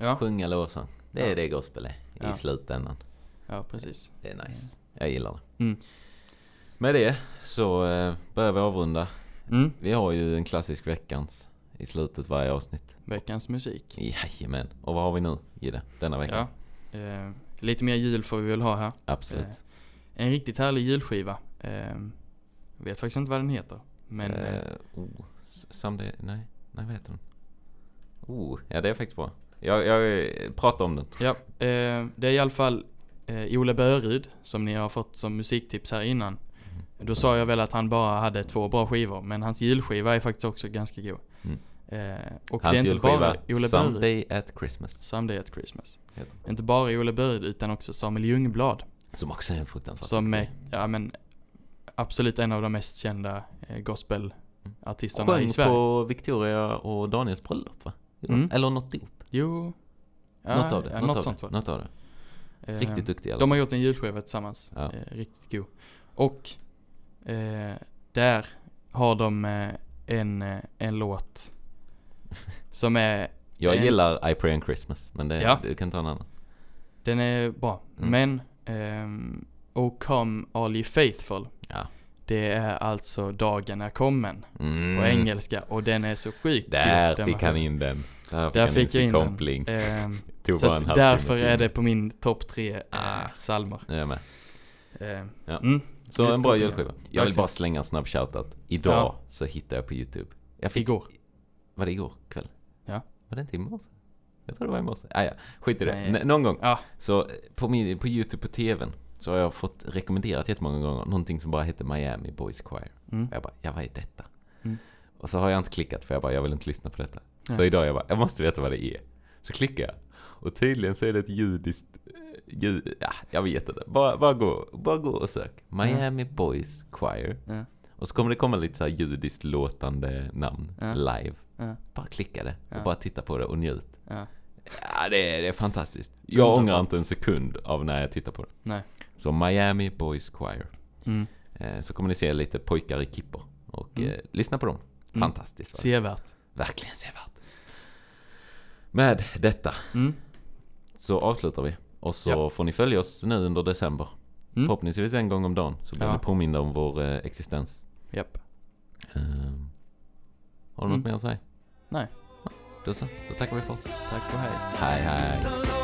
Ja, Sjunga lovsång. Det är Ja. det gospel är i Ja. slutändan. Ja precis. Det är nice. Jag gillar det. Mm. Med det så eh, börjar vi avrunda. Mm. Vi har ju en klassisk veckans i slutet varje avsnitt. Veckans musik. Jajamän. Och vad har vi nu Gide? Denna vecka? Ja. Eh, lite mer jul får vi väl ha här. Absolut. Eh, En riktigt härlig julskiva. Eh, vet faktiskt inte vad den heter. Men eh, Eh, oh, someday, nej, nej vad heter den? Oh, ja det är faktiskt bra. Jag, jag eh, pratar om den. ja, det är i alla fall eh, Ole Börud som ni har fått som musiktips här innan. Då sa jag väl att han bara hade två bra skivor, men hans julskiva är faktiskt också ganska god. Mm. Eh, och Hans det är inte bara Ole. Someday at Christmas. Someday at Christmas. Heter Inte bara Ole Börud utan också Samuel Ljungblad. Som också är en fruktansvärt Som är, ja men, absolut en av de mest kända eh, gospelartisterna i Sjöng Sverige. på Victoria och Daniels bröllop va? Mm. Eller något dop. Jo. Ja, något av det. Ja, något, något av sånt det. Något av det. Eh, Riktigt duktig i alla De har gjort en julskiva tillsammans. Ja. Eh, riktigt god. Och eh, där har de eh, en, en låt som är, Jag en- gillar I Pray on Christmas, men det, Ja. du kan ta en annan. den är bra. Mm. Men ehm, O come all ye faithful. Ja. Det är alltså dagen är kommen Mm. på engelska och den är så sjukt Där den fick han in den. Där fick Där han fick jag in den. koppling. Ehm, Tog så därför är det på min topp tre eh, Ah. salmer. Jag med. Ehm, Ja. mm. Så en bra julskiva. Jag vill bara slänga en snabb shoutout. Idag Ja. så hittade jag på YouTube. Jag fick, Igår. Var det igår kväll? Ja. Var det inte i morse? Jag tror det var i morse. Ah, ja, skit i det. Nej. N- någon gång. Ja. Så eh, på, min, på YouTube på TVn så har jag fått rekommenderat jättemånga gånger någonting som bara heter Miami Boys Choir. Mm. Och jag bara, ja vad är detta? Mm. Och så har jag inte klickat för jag bara, jag vill inte lyssna på detta. Så Nej. idag jag bara, jag måste veta vad det är. Så klickar jag. Och tydligen så är det ett judiskt, eh, ljud, ja, jag vet inte. Bara, bara, gå, bara gå och sök. Miami Boys Choir. Ja. Och så kommer det komma lite så här judiskt låtande namn live. Bara klicka det och bara titta på det och njut. Ja. Det är, det är fantastiskt. Jag ångrar inte en sekund av när jag tittar på det. Nej. Så Miami Boys Choir. Mm. Eh, så kommer ni se lite pojkar i kippor. Och Mm. eh, lyssna på dem. Mm. Fantastiskt. va? Sevärt. Verkligen sevärt. Med detta Mm. så avslutar vi. Och så Ja. får ni följa oss nu under december. Mm. Förhoppningsvis en gång om dagen så blir Ja. ni påminda om vår eh, existens. Japp. Ehm, har du Mm. något mer att säga? Nej. Ja, Då så, då tackar vi för oss. Tack och hej. Hej hej.